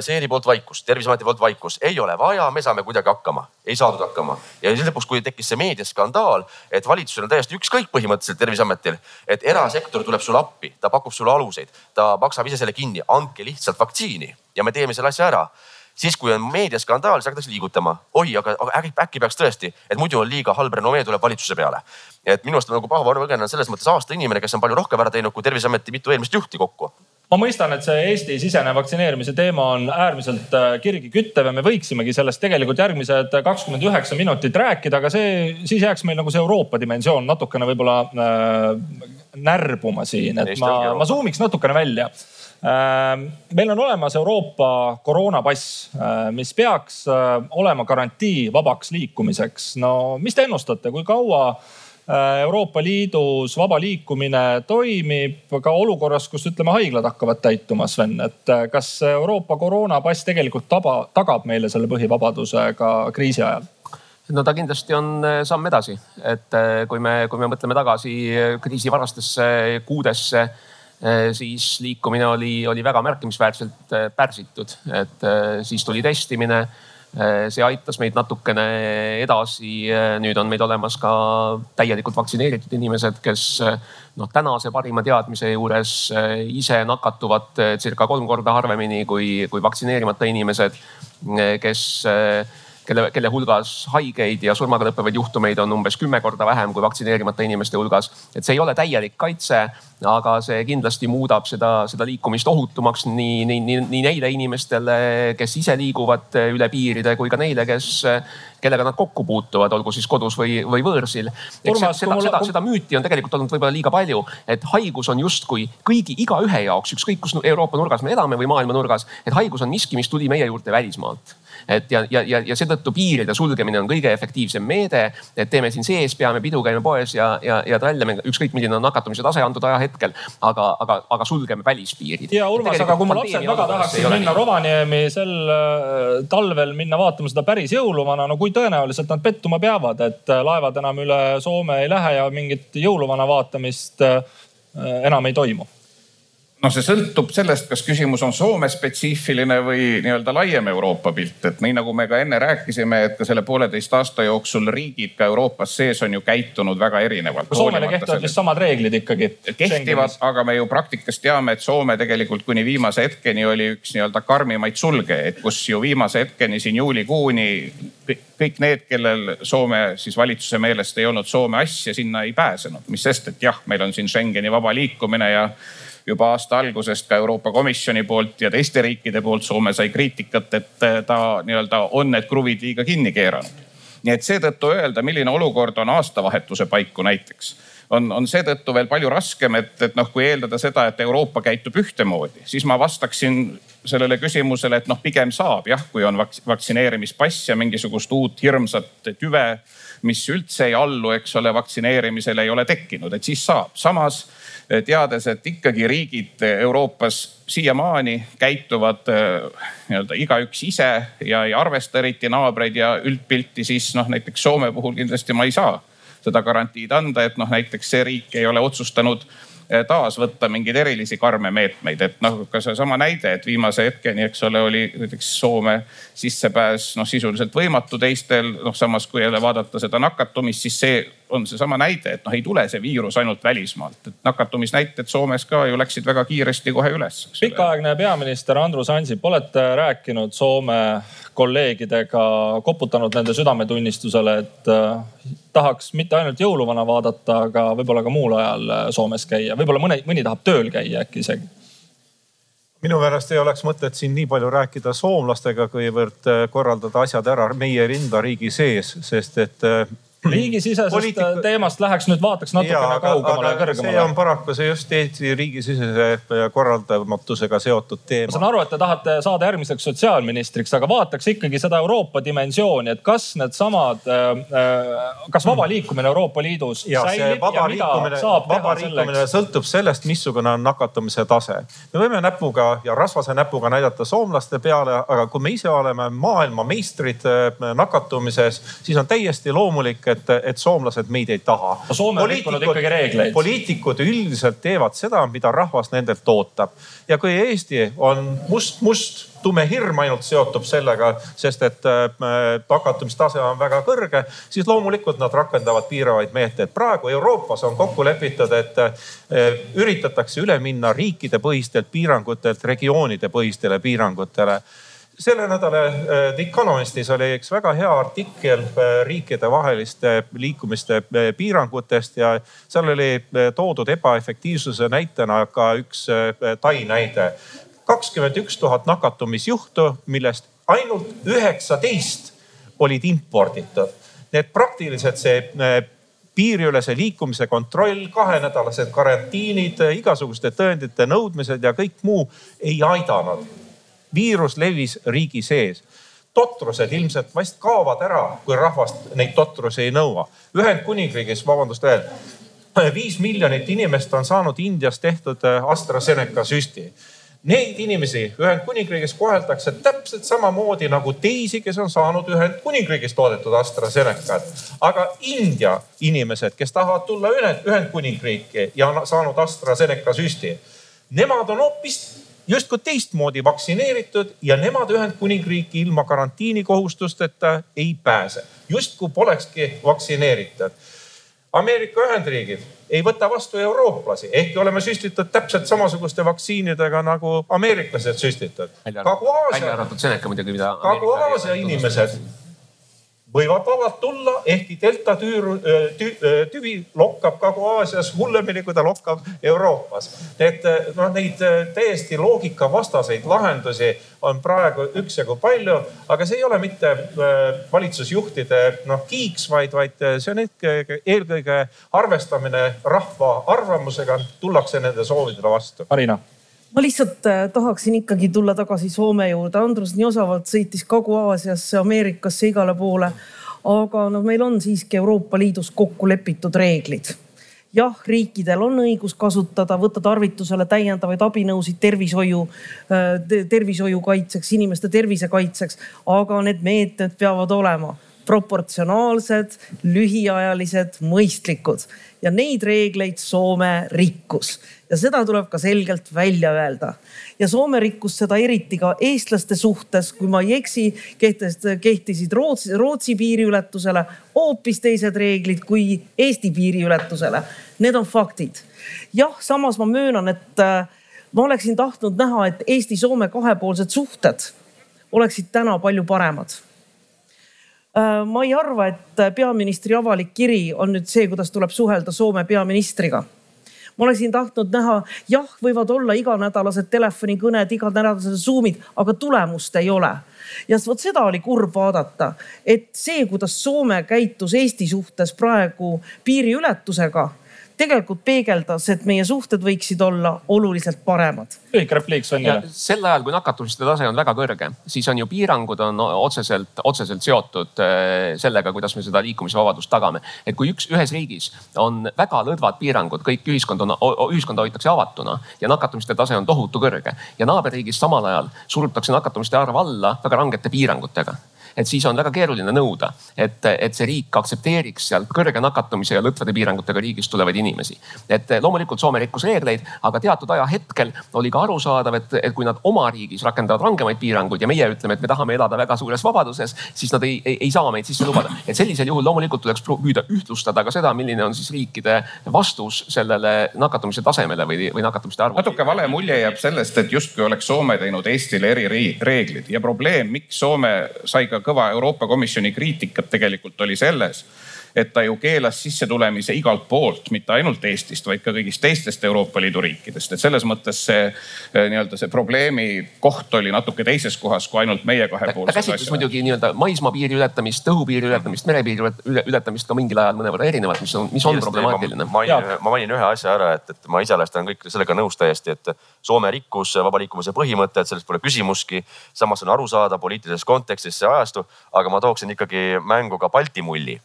Seeri poolt vaikus, Terviseameti poolt vaikus, ei ole vaja, me saame kuidagi hakkama, ei saadud hakkama. ja siis lõpuks, kui tekkis see meediaskandaal, et valitsusel on täiesti ükskõik põhimõtteliselt Terviseametil, et erasektor tuleb sulle appi, ta pakub sulle aluseid, ta maksab ise selle kinni, andke lihtsalt vaktsiini ja me teeme selle asja ära siis, kui on meediaskandaal, siis hakatakse liigutama. oi, aga, aga äkki, äkki peaks tõesti, et muidu on liiga halb renomee tuleb valitsuse peale. et minu arust nagu Paavo Nõgene on selles mõttes aasta inimene, kes on palju rohkem ära teinud kui Terviseameti mitu eelmist juhti kokku ma mõistan, et see Eesti-sisene vaktsineerimise teema on äärmiselt äh, kirgi küttev ja me võiksimegi sellest tegelikult järgmised kakskümmend üheksa minutit rääkida, aga see, siis jääks meil nagu see Euroopa dimensioon natukene võib-olla äh, närbuma siin, et ma, ma zoom iks natukene välja äh,. meil on olemas Euroopa koroonapass äh,, mis peaks äh, olema garantii vabaks liikumiseks. no mis te ennustate, kui kaua Äh, Euroopa Liidus vaba liikumine toimib ka olukorras, kus ütleme, haiglad hakkavad täituma, Sven, et äh, kas Euroopa koroonapass tegelikult taba, tagab meile selle põhivabaduse ka kriisi ajal? no ta kindlasti on äh, samm edasi, et kui me, kui me mõtleme tagasi kriisi varastesse kuudesse, siis liikumine oli, oli väga märkimisväärselt pärsitud, et siis tuli testimine Äh, see aitas meid natukene edasi. Äh, nüüd on meil olemas ka täielikult vaktsineeritud inimesed, kes äh, noh, tänase parima teadmise juures ise nakatuvad circa kolm korda harvemini kui, kui vaktsineerimata inimesed, kes kelle, kelle hulgas haigeid ja surmaga lõppevaid juhtumeid on umbes kümme korda vähem kui vaktsineerimata inimeste hulgas. et see ei ole täielik kaitse, aga see kindlasti muudab seda, seda liikumist ohutumaks nii, nii, nii, nii neile inimestele, kes ise liiguvad üle piiride, kui ka neile, kes kellega nad kokku puutuvad, olgu siis kodus või, või võõrsil. seda, seda, seda, müüti on tegelikult olnud võib-olla liiga palju, et haigus on justkui kõigi, igaühe jaoks, ükskõik kus Euroopa nurgas me elame või maailma nurgas, et haigus on miski, mis tuli meie juurde välismaalt et ja, ja, ja, ja seetõttu piiride sulgemine on kõige efektiivsem meede, et teeme siin sees, peame pidu, käime poes ja, ja, ja trallime, ükskõik milline on nakatumise tase antud ajahetkel. aga, aga, aga sulgeme välispiirid. ja Urmas, aga kui mu lapsed väga tahaksid minna Rovaniemi sel äh, talvel minna vaatama seda päris jõuluvana, no kui tõenäoliselt nad pettuma peavad, et äh, laevad enam üle Soome ei lähe ja mingit jõuluvana vaatamist äh, enam ei toimu noh, see sõltub sellest, kas küsimus on Soome spetsiifiline või nii-öelda laiem Euroopa pilt, et nii nagu me ka enne rääkisime, et ka selle pooleteist aasta jooksul riigid ka Euroopas sees on ju käitunud väga erinevalt. Soomele kehtivad vist samad reeglid ikkagi. kehtivad, aga me ju praktikas teame, et Soome tegelikult kuni viimase hetkeni oli üks nii-öelda karmimaid sulgejaid, kus ju viimase hetkeni siin juulikuuni kõik need, kellel Soome siis valitsuse meelest ei olnud Soome asja, sinna ei pääsenud. mis sest, et jah, meil on siin Schengeni vaba liikumine ja juba aasta algusest ka Euroopa Komisjoni poolt ja teiste riikide poolt. Soome sai kriitikat, et eh, ta nii-öelda on need kruvid liiga kinni keeranud. nii et seetõttu öelda, milline olukord on aastavahetuse paiku näiteks on, on seetõttu veel palju raskem, et, et noh, kui eeldada seda, et Euroopa käitub ühtemoodi, siis ma vastaksin sellele küsimusele, et noh, pigem saab jah, kui on vaktsineerimispass ja mingisugust uut hirmsat tüve, mis üldse ei allu, eks ole, vaktsineerimisele ei ole tekkinud, et siis saab. samas teades, et ikkagi riigid Euroopas siiamaani käituvad äh, nii-öelda igaüks ise ja ei arvesta eriti naabreid ja üldpilti, siis noh, näiteks Soome puhul kindlasti ma ei saa seda garantiid anda, et noh, näiteks see riik ei ole otsustanud taas võtta mingeid erilisi karme meetmeid, et noh, ka seesama näide, et viimase hetkeni, eks ole, oli näiteks Soome sissepääs noh, sisuliselt võimatu teistel. noh, samas kui jälle vaadata seda nakatumist, siis see on seesama näide, et noh, ei tule see viirus ainult välismaalt, et nakatumisnäited Soomes ka ju läksid väga kiiresti kohe üles. pikaaegne peaminister Andrus Ansip, olete rääkinud Soome kolleegidega, koputanud nende südametunnistusele, et äh, tahaks mitte ainult jõuluvana vaadata, aga võib-olla ka muul ajal äh, Soomes käia, võib-olla mõni, mõni tahab tööl käia äkki isegi. Minu meelest ei oleks mõtet siin nii palju rääkida soomlastega, kuivõrd äh, korraldada asjad ära meie enda riigi sees, sest et riigisisesest Poliitika... teemast läheks nüüd vaataks natukene kaugemale ja kõrgemale. see on paraku see just Eesti riigisisese korraldamatusega seotud teema. ma saan aru, et te tahate saada järgmiseks sotsiaalministriks, aga vaataks ikkagi seda Euroopa dimensiooni, et kas needsamad, äh, kas vaba liikumine Euroopa Liidus ja, säilib ja mida saab teha selleks? sõltub sellest, missugune on nakatumise tase. me võime näpuga ja rasvase näpuga näidata soomlaste peale, aga kui me ise oleme maailmameistrid äh, nakatumises, siis on täiesti loomulik et, et soomlased meid ei taha. no Soome on rikkunud ikkagi reegleid. poliitikud üldiselt teevad seda, mida rahvas nendelt ootab. ja kui Eesti on must-must tume hirm ainult seotub sellega, sest et nakatustase on väga kõrge, siis loomulikult nad rakendavad piiravaid meetmeid. praegu Euroopas on kokku lepitud, et äh, üritatakse üle minna riikidepõhistelt piirangutelt regioonide põhistele piirangutele selle nädala äh, The Economistis oli üks väga hea artikkel äh, riikidevaheliste liikumiste äh, piirangutest ja seal oli toodud ebaefektiivsuse näitena ka üks Tai näide. kakskümmend üks tuhat nakatumisjuhtu, millest ainult üheksateist olid imporditud. Need praktiliselt see piiriülese liikumise kontroll, kahenädalased karantiinid, igasuguste tõendite nõudmised ja kõik muu ei aidanud viirus levis riigi sees totrused ilmselt vast kaovad ära, kui rahvast neid totrusi ei nõua. Ühendkuningriigis, vabandust veel, viis miljonit inimest on saanud Indias tehtud äh, AstraZeneca süsti. Neid inimesi Ühendkuningriigis koheldakse täpselt samamoodi nagu teisi, kes on saanud Ühendkuningriigis toodetud AstraZenecat. aga India inimesed, kes tahavad tulla Ühendkuningriiki ja on saanud AstraZeneca süsti, nemad on hoopis justkui teistmoodi vaktsineeritud ja nemad Ühendkuningriiki ilma karantiinikohustusteta ei pääse, justkui polekski vaktsineeritud. Ameerika Ühendriigid ei võta vastu eurooplasi, ehkki oleme süstitud täpselt samasuguste vaktsiinidega nagu ameeriklased süstitud. välja arvatud Seneca muidugi, mida. Kagu-Aasia inimesed võivad vabalt tulla, ehkki delta tüüru, tü, tüvi lokkab Kagu-Aasias hullemini, kui ta lokkab Euroopas. et noh, neid täiesti loogikavastaseid lahendusi on praegu üksjagu palju, aga see ei ole mitte valitsusjuhtide noh kiiks, vaid, vaid see on eelkõige arvestamine rahva arvamusega, tullakse nende soovidele vastu. Marina ma lihtsalt äh, tahaksin ikkagi tulla tagasi Soome juurde. Andrus nii osavalt sõitis Kagu-Aasiasse, Ameerikasse, igale poole. aga noh, meil on siiski Euroopa Liidus kokku lepitud reeglid. jah, riikidel on õigus kasutada, võtta tarvitusele täiendavaid abinõusid tervishoiu, äh, tervishoiu kaitseks, inimeste tervise kaitseks, aga need meetmed peavad olema proportsionaalsed, lühiajalised, mõistlikud ja neid reegleid Soome rikkus ja seda tuleb ka selgelt välja öelda. ja Soome rikkus seda eriti ka eestlaste suhtes, kui ma ei eksi, kehtisid Rootsi, Rootsi piiriületusele hoopis teised reeglid kui Eesti piiriületusele. Need on faktid. jah, samas ma möönan, et äh, ma oleksin tahtnud näha, et Eesti-Soome kahepoolsed suhted oleksid täna palju paremad ma ei arva, et peaministri avalik kiri on nüüd see, kuidas tuleb suhelda Soome peaministriga ma oleksin tahtnud näha, jah, võivad olla iganädalased telefonikõned, iganädalased Zoom'id, aga tulemust ei ole. ja vot seda oli kurb vaadata, et see, kuidas Soome käitus Eesti suhtes praegu piiriületusega tegelikult peegeldas, et meie suhted võiksid olla oluliselt paremad. lühike repliik Sonjale. sel ajal, kui nakatumiste tase on väga kõrge, siis on ju piirangud on otseselt, otseselt seotud äh, sellega, kuidas me seda liikumisvabadust tagame. et kui üks, ühes riigis on väga lõdvad piirangud, kõik ühiskond on, ühiskonda hoitakse avatuna ja nakatumiste tase on tohutu kõrge ja naaberriigis samal ajal surutakse nakatumiste arv alla väga rangete piirangutega et siis on väga keeruline nõuda, et, et see riik aktsepteeriks sealt kõrge nakatumise ja lõdvade piirangutega riigist tulevaid inimesi. et loomulikult Soome rikkus reegleid, aga teatud ajahetkel oli ka arusaadav, et, et kui nad oma riigis rakendavad rangemaid piiranguid ja meie ütleme, et me tahame elada väga suures vabaduses, siis nad ei, ei, ei saa meid sisse lubada. et sellisel juhul loomulikult tuleks püüda ühtlustada ka seda, milline on siis riikide vastus sellele nakatumise tasemele või, või nakatumiste arvule. natuke vale mulje jääb sellest, et justkui oleks Soome teinud Eestile erireeglid ja probleem, miks Soome sai ka kõva Euroopa Komisjoni kriitikat, tegelikult oli selles et ta ju keelas sissetulemise igalt poolt, mitte ainult Eestist, vaid ka kõigist teistest Euroopa Liidu riikidest. et selles mõttes see eh, nii-öelda see probleemi koht oli natuke teises kohas kui ainult meie kahepoolsed asjad. ta käsitles muidugi nii-öelda maismaapiiri ületamist, õhupiiri ületamist, merepiiri ületamist ka mingil ajal mõnevõrra erinevalt, mis on, mis on problemaatiline. ma mainin, ma mainin ühe asja ära, et, et ma iseenesest olen kõik sellega nõus täiesti, et Soome rikkus vaba liikumise põhimõtet, sellest pole küsimustki. samas on aru saada poliitilises kontekstis see ajastu, aga ma tooksin ikkagi mängu ka Balti mulli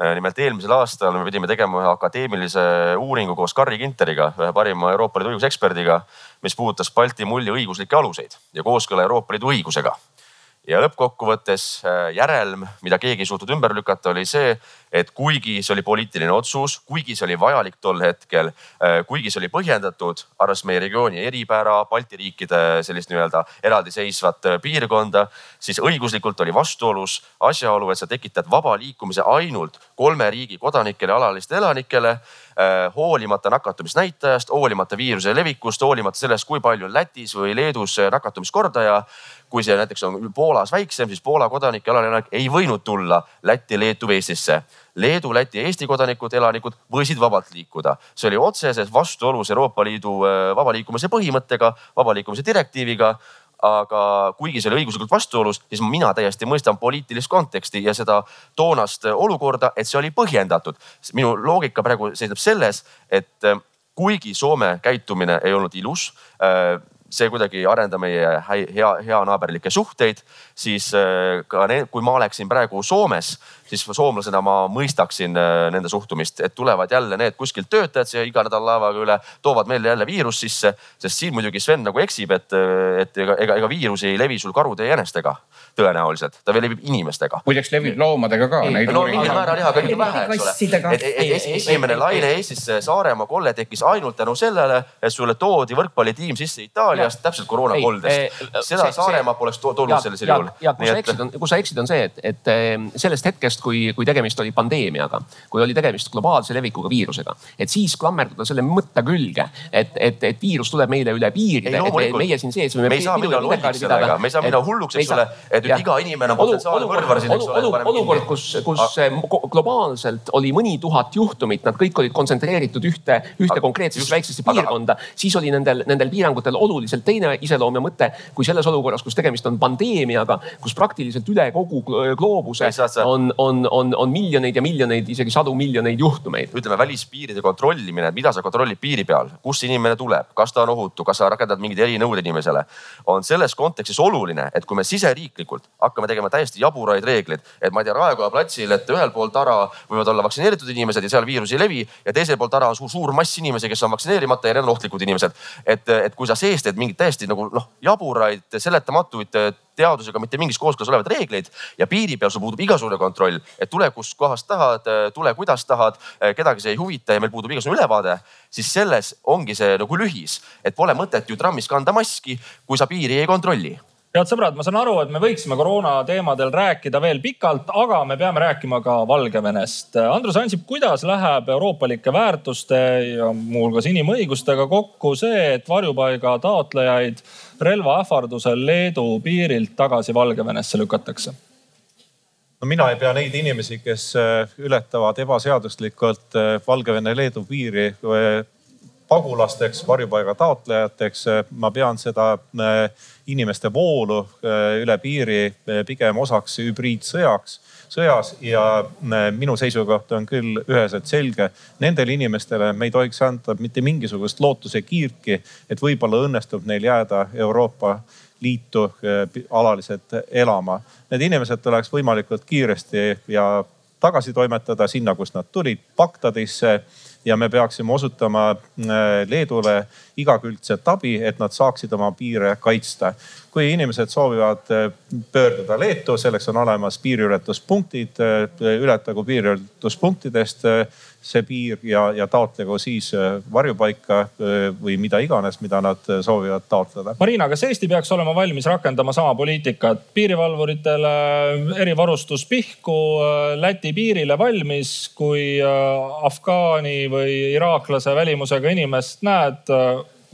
nimelt eelmisel aastal me pidime tegema ühe akadeemilise uuringu koos Carri Ginteriga, ühe parima Euroopa Liidu õiguseksperdiga, mis puudutas Balti mulli õiguslikke aluseid ja kooskõla Euroopa Liidu õigusega ja lõppkokkuvõttes äh, järelm, mida keegi ei suutnud ümber lükata, oli see, et kuigi see oli poliitiline otsus, kuigi see oli vajalik tol hetkel, äh, kuigi see oli põhjendatud, arvestades meie regiooni eripära, Balti riikide sellist nii-öelda eraldiseisvat äh, piirkonda, siis õiguslikult oli vastuolus asjaolu, et sa tekitad vaba liikumise ainult kolme riigi kodanikele, alalistele elanikele hoolimata nakatumisnäitajast, hoolimata viiruse levikust, hoolimata sellest, kui palju on Lätis või Leedus nakatumiskordaja kui see näiteks on Poolas väiksem, siis Poola kodanik ja elanik ei võinud tulla Lätti, Leetu või Eestisse. Leedu, Läti, Eesti kodanikud, elanikud võisid vabalt liikuda. see oli otseses vastuolus Euroopa Liidu äh, vaba liikumise põhimõttega, vaba liikumise direktiiviga aga kuigi see oli õiguslikult vastuolus, siis mina täiesti mõistan poliitilist konteksti ja seda toonast olukorda, et see oli põhjendatud. minu loogika praegu seisneb selles, et äh, kuigi Soome käitumine ei olnud ilus äh, see kuidagi ei arenda meie hea, heanaaberlikke suhteid, siis äh, ka need, kui ma oleksin praegu Soomes, siis soomlasena ma mõistaksin äh, nende suhtumist, et tulevad jälle need kuskilt töötajad siia iga nädal laevaga üle, toovad meile jälle viirust sisse. sest siin muidugi Sven nagu eksib, et, et ega, ega, ega viirus ei levi sul karude ja jänestega tõenäoliselt, ta veel levib inimestega. muideks levib loomadega ka. no mingil määral jah, aga ikka vähe, eks ole. et, et, et esimene laine Eestis, Saaremaa kolle tekkis ainult tänu sellele, et sulle toodi võrkpallitiim sisse Itaaliast täpselt koroonakoldest. seda Saaremaa poleks tulnud sellisel juhul. ja kus sa eksid, on, kus sa eksid, on see, et, et sellest hetkest, kui, kui tegemist oli pandeemiaga, kui oli tegemist globaalse levikuga viirusega, et siis klammerduda selle mõtte külge, et, et, et viirus tuleb meile üle piiride, meie siin sees me ei saa minna lolliks sellega, me ei saa minna hulluks, eks ole, et nüüd iga inimene on potentsiaalne võrkvar siin, eks ole. olukord, kus, kus globaalselt oli mõni tuhat juhtumit, nad kõik olid kontsentreeritud ühte, ühte konkreetsesse väiksesse piirkonda, siis oli nendel, nendel piirangutel oluliselt teine iseloom ja mõte kui selles olukorras, kus tegemist on pandeemiaga, kus praktiliselt üle kogu gloobuse on, on, on, on miljoneid ja miljoneid, isegi sadu miljoneid juhtumeid. ütleme välispiiride kontrollimine, mida sa kontrollid piiri peal, kust inimene tuleb, kas ta on ohutu, kas sa rakendad mingeid erinõudeid inimesele, on selles kontekstis oluline, et kui me siseriiklikult hakkame tegema täiesti jaburaid reegleid, et ma ei tea, Raekoja platsil, et ühel pool tara võivad olla vaktsineeritud inimesed ja seal viirus ei levi ja teisel pool tara on suur, suur mass inimesi, kes on vaktsineerimata ja need on ohtlikud inimesed. et, et kui sa sees teed mingeid täiesti nagu noh, jaburaid, seletamatuid teadusega mitte mingis kooskõlas olevaid reegleid ja piiri peal sul puudub igasugune kontroll, et tule kust kohast tahad, tule kuidas tahad, kedagi see ei huvita ja meil puudub igasugune ülevaade, siis selles ongi see nagu lühis, et pole mõtet ju trammis kanda maski, kui sa piiri ei kontrolli head sõbrad, ma saan aru, et me võiksime koroona teemadel rääkida veel pikalt, aga me peame rääkima ka Valgevenest. Andrus Ansip, kuidas läheb euroopalike väärtuste ja muuhulgas inimõigustega kokku see, et varjupaiga taotlejaid relva ähvardusel Leedu piirilt tagasi Valgevenesse lükatakse? no mina ei pea neid inimesi, kes ületavad ebaseaduslikult Valgevene-Leedu piiri pagulasteks, varjupaiga taotlejateks. ma pean seda inimeste voolu äh, üle piiri äh, pigem osaks hübriidsõjaks, sõjas ja minu seisukoht on küll üheselt selge. Nendele inimestele me ei tohiks anda mitte mingisugust lootuse kiirki, et võib-olla õnnestub neil jääda Euroopa Liitu alaliselt elama. Need inimesed tuleks võimalikult kiiresti ja tagasi toimetada sinna, kust nad tulid, Bagdadisse ja me peaksime osutama äh, Leedule igakülgset abi, et nad saaksid oma piire kaitsta. kui inimesed soovivad äh, pöörduda Leetu, selleks on olemas piiriületuspunktid. ületagu piiriületuspunktidest see piir ja, ja taotlegu siis varjupaika või mida iganes, mida nad soovivad taotleda. Marina, kas Eesti peaks olema valmis rakendama sama poliitikat? piirivalvuritele erivarustus pihku, Läti piirile valmis, kui afgaani või iraaklase välimusega inimest näed,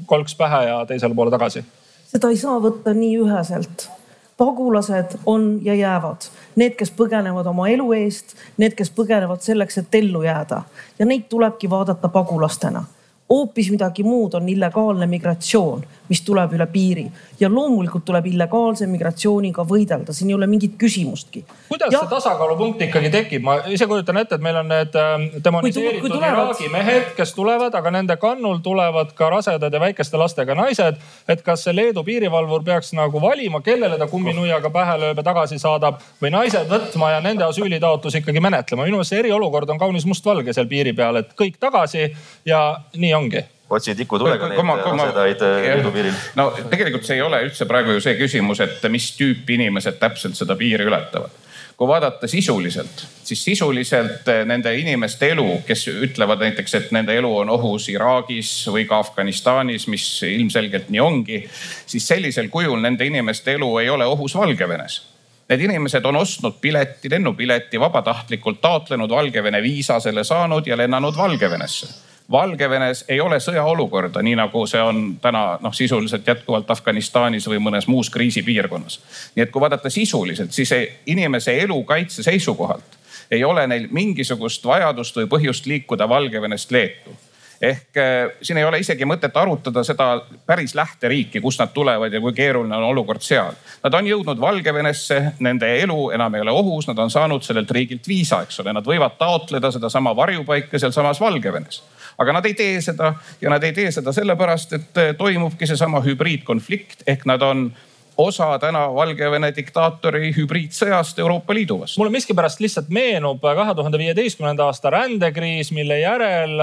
kolks pähe ja teisele poole tagasi. Seda ei saa võtta nii üheselt. pagulased on ja jäävad. Need, kes põgenevad oma elu eest, need, kes põgenevad selleks, et ellu jääda. Ja neid tulebki vaadata pagulastena. Hoopis midagi muud on illegaalne migratsioon, mis tuleb üle piiri ja loomulikult tuleb illegaalse migratsiooniga võidelda, siin ei ole mingit küsimustki. kuidas ja... see tasakaalupunkt ikkagi tekib? ma ise kujutan ette, et meil on need ähm, demoniseeritud. Iraagi mehed, kes tulevad, aga nende kannul tulevad ka rasedad ja väikeste lastega naised. et kas see Leedu piirivalvur peaks nagu valima, kellele ta kumminuiaga pähe lööb ja tagasi saadab või naised võtma ja nende asüülitaotlus ikkagi menetlema. minu meelest see eriolukord on kaunis mustvalge seal piiri peal, et kõik tagasi ja nii ongi otsi tikutulega neid asedaid Leedu piiril. no tegelikult see ei ole üldse praegu ju see küsimus, et mis tüüpi inimesed täpselt seda piiri ületavad. kui vaadata sisuliselt, siis sisuliselt eh, nende inimeste elu, kes ütlevad näiteks, et nende elu on ohus Iraagis või ka Afganistanis, mis ilmselgelt nii ongi, siis sellisel kujul nende inimeste elu ei ole ohus Valgevenes Need inimesed on ostnud pileti, lennupileti, vabatahtlikult taotlenud Valgevene viisa, selle saanud ja lennanud Valgevenesse Valgevenes ei ole sõjaolukorda, nii nagu see on täna noh, sisuliselt jätkuvalt Afganistanis või mõnes muus kriisipiirkonnas. nii et kui vaadata sisuliselt, siis inimese elukaitse seisukohalt ei ole neil mingisugust vajadust või põhjust liikuda Valgevenest Leetu ehk äh, siin ei ole isegi mõtet arutada seda päris lähteriiki, kust nad tulevad ja kui keeruline on olukord seal. Nad on jõudnud Valgevenesse, nende elu enam ei ole ohus, nad on saanud sellelt riigilt viisa, eks ole, nad võivad taotleda sedasama varjupaika sealsamas Valgevenes aga nad ei tee seda ja nad ei tee seda sellepärast, et eh, toimubki seesama hübriidkonflikt ehk nad on osa täna Valgevene diktaatori hübriidsõjast Euroopa Liidu vastu. mulle miskipärast lihtsalt meenub kahe tuhande viieteistkümnenda aasta rändekriis, mille järel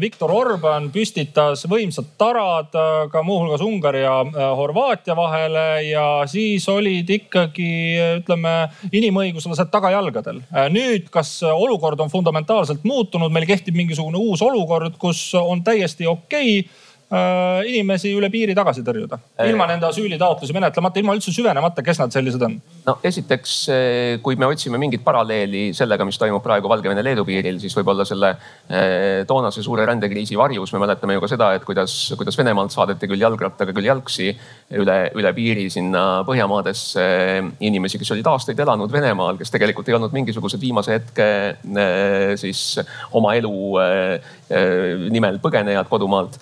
Viktor Orban püstitas võimsad tarad äh, ka muuhulgas Ungari ja äh, Horvaatia vahele ja siis olid ikkagi ütleme inimõiguslased tagajalgadel. nüüd, kas olukord on fundamentaalselt muutunud, meil kehtib mingisugune uus olukord, kus on täiesti okei okay Äh, inimesi üle piiri tagasi tõrjuda. ilma nende asüülitaotlusi menetlemata, ilma üldse süvenemata, kes nad sellised on? no esiteks, eh, kui me otsime mingit paralleeli sellega, mis toimub praegu Valgevene-Leedu piiril, siis võib-olla selle eh, toonase suure rändekriisi varjus me mäletame ju ka seda, et kuidas, kuidas Venemaalt saadeti küll jalgrattaga, küll jalgsi üle, üle piiri sinna Põhjamaadesse inimesi, kes olid aastaid elanud Venemaal, kes tegelikult ei olnud mingisugused viimase hetke eh, siis oma elu nimel põgenejad kodumaalt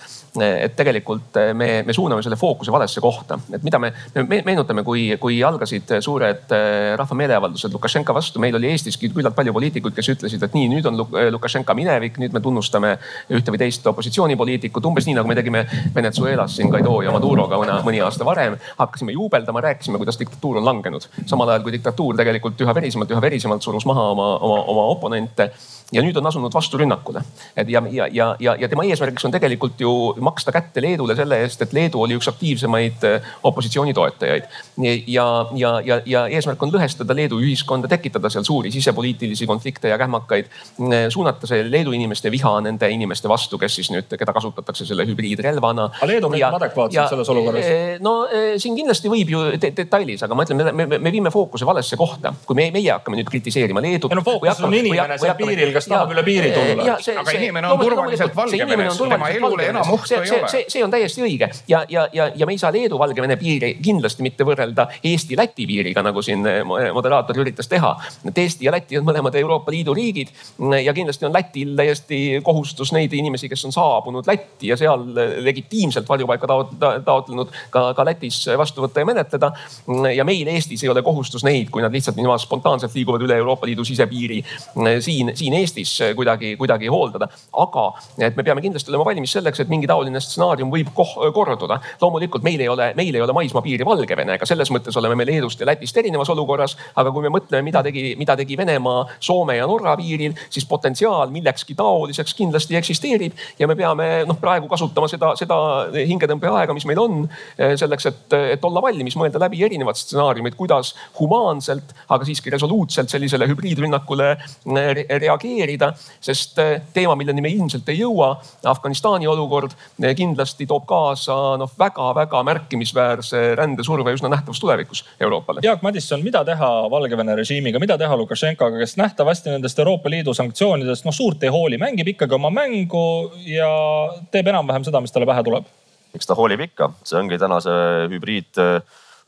et tegelikult eh, me, me suuname selle fookuse valesse kohta, et mida me, me meenutame, kui, kui algasid suured eh, rahva meeleavaldused Lukašenka vastu, meil oli Eestiski küllalt palju poliitikuid, kes ütlesid, et nii, nüüd on eh, Lukašenka minevik, nüüd me tunnustame ühte või teist opositsioonipoliitikut, umbes nii nagu me tegime Venezuelas siin Guaido ja Maduroga mõni aasta varem. hakkasime juubeldama, rääkisime, kuidas diktatuur on langenud, samal ajal kui diktatuur tegelikult üha verisemalt, üha verisemalt surus maha oma, oma, oma oponente ja nüüd on asunud vasturünnakule. ja, ja, ja, ja, ja tema eesmärgiks on tegelikult ju maksta kätte Leedule selle eest, et Leedu oli üks aktiivsemaid äh, opositsiooni toetajaid. ja, ja, ja, ja eesmärk on lõhestada Leedu ühiskonda, tekitada seal suuri sisepoliitilisi konflikte ja kähmakaid. Äh, suunata see Leedu inimeste viha nende inimeste vastu, kes siis nüüd, keda kasutatakse selle hübriidrelvana. aga Leedu käitub adekvaatselt selles olukorras? Äh, no siin kindlasti võib ju de detailiis, aga ma ütlen, me, me, me viime fookuse valesse kohta, kui me, meie hakkame nüüd kritiseerima Leedut. no fookus on inimene seal piiril kes tahab üle piiri tulla. aga inimene on turvaliselt Valgevenes, tema elule enam ohtu ei ole. see, see on täiesti õige ja, ja, ja, ja me ei saa Leedu-Valgevene piiri kindlasti mitte võrrelda Eesti-Läti piiriga, nagu siin eh, moderaator üritas teha. et Eesti ja Läti on mõlemad Euroopa Liidu riigid ja kindlasti on Lätil täiesti kohustus neid inimesi, kes on saabunud Lätti ja seal legitiimselt varjupaika taotlenud ka, ka Lätis vastu võtta ja menetleda. ja meil Eestis ei ole kohustus neid, kui nad lihtsalt niimoodi spontaanselt liiguvad üle Euroopa Liidu sisepiiri siin, siin Eestis Eestis kuidagi, kuidagi hooldada. aga et me peame kindlasti olema valmis selleks, et mingi taoline stsenaarium võib korduda. loomulikult meil ei ole, meil ei ole maismaapiiri Valgevenega, selles mõttes oleme me Leedust ja Lätist erinevas olukorras. aga kui me mõtleme, mida tegi, mida tegi Venemaa Soome ja Norra piiril, siis potentsiaal millekski taoliseks kindlasti eksisteerib ja me peame noh, praegu kasutama seda, seda hingetõmbeaega, mis meil on selleks, et, et olla valmis, mõelda läbi erinevad stsenaariumid, kuidas humaanselt, aga siiski resoluutselt sellisele hübriidrünnakule eh, reageerida. sest eh, teema, milleni me ilmselt ei jõua, Afganistani olukord eh, kindlasti toob kaasa noh, väga-väga märkimisväärse rändesurve üsna nähtavas tulevikus Euroopale. Jaak Madisson, mida teha Valgevene režiimiga, mida teha Lukašenkaga, kes nähtavasti nendest Euroopa Liidu sanktsioonidest noh suurt ei hooli, mängib ikkagi oma mängu ja teeb enam-vähem seda, mis talle pähe tuleb eks ta hoolib ikka, see ongi tänase hübriid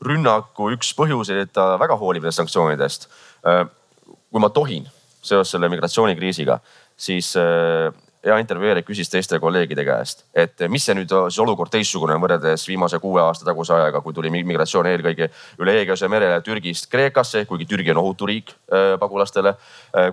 rünnaku üks põhjuseid, et ta väga hoolib nendest sanktsioonidest. Äh, kui ma tohin seoses selle migratsioonikriisiga, siis äh, hea intervjueerija küsis teiste kolleegide käest, et mis see nüüd siis olukord teistsugune on võrreldes viimase kuue aasta taguse ajaga, kui tuli migratsioon eelkõige üle Egeuse merele Türgist Kreekasse, kuigi Türgi on ohutu riik äh, pagulastele.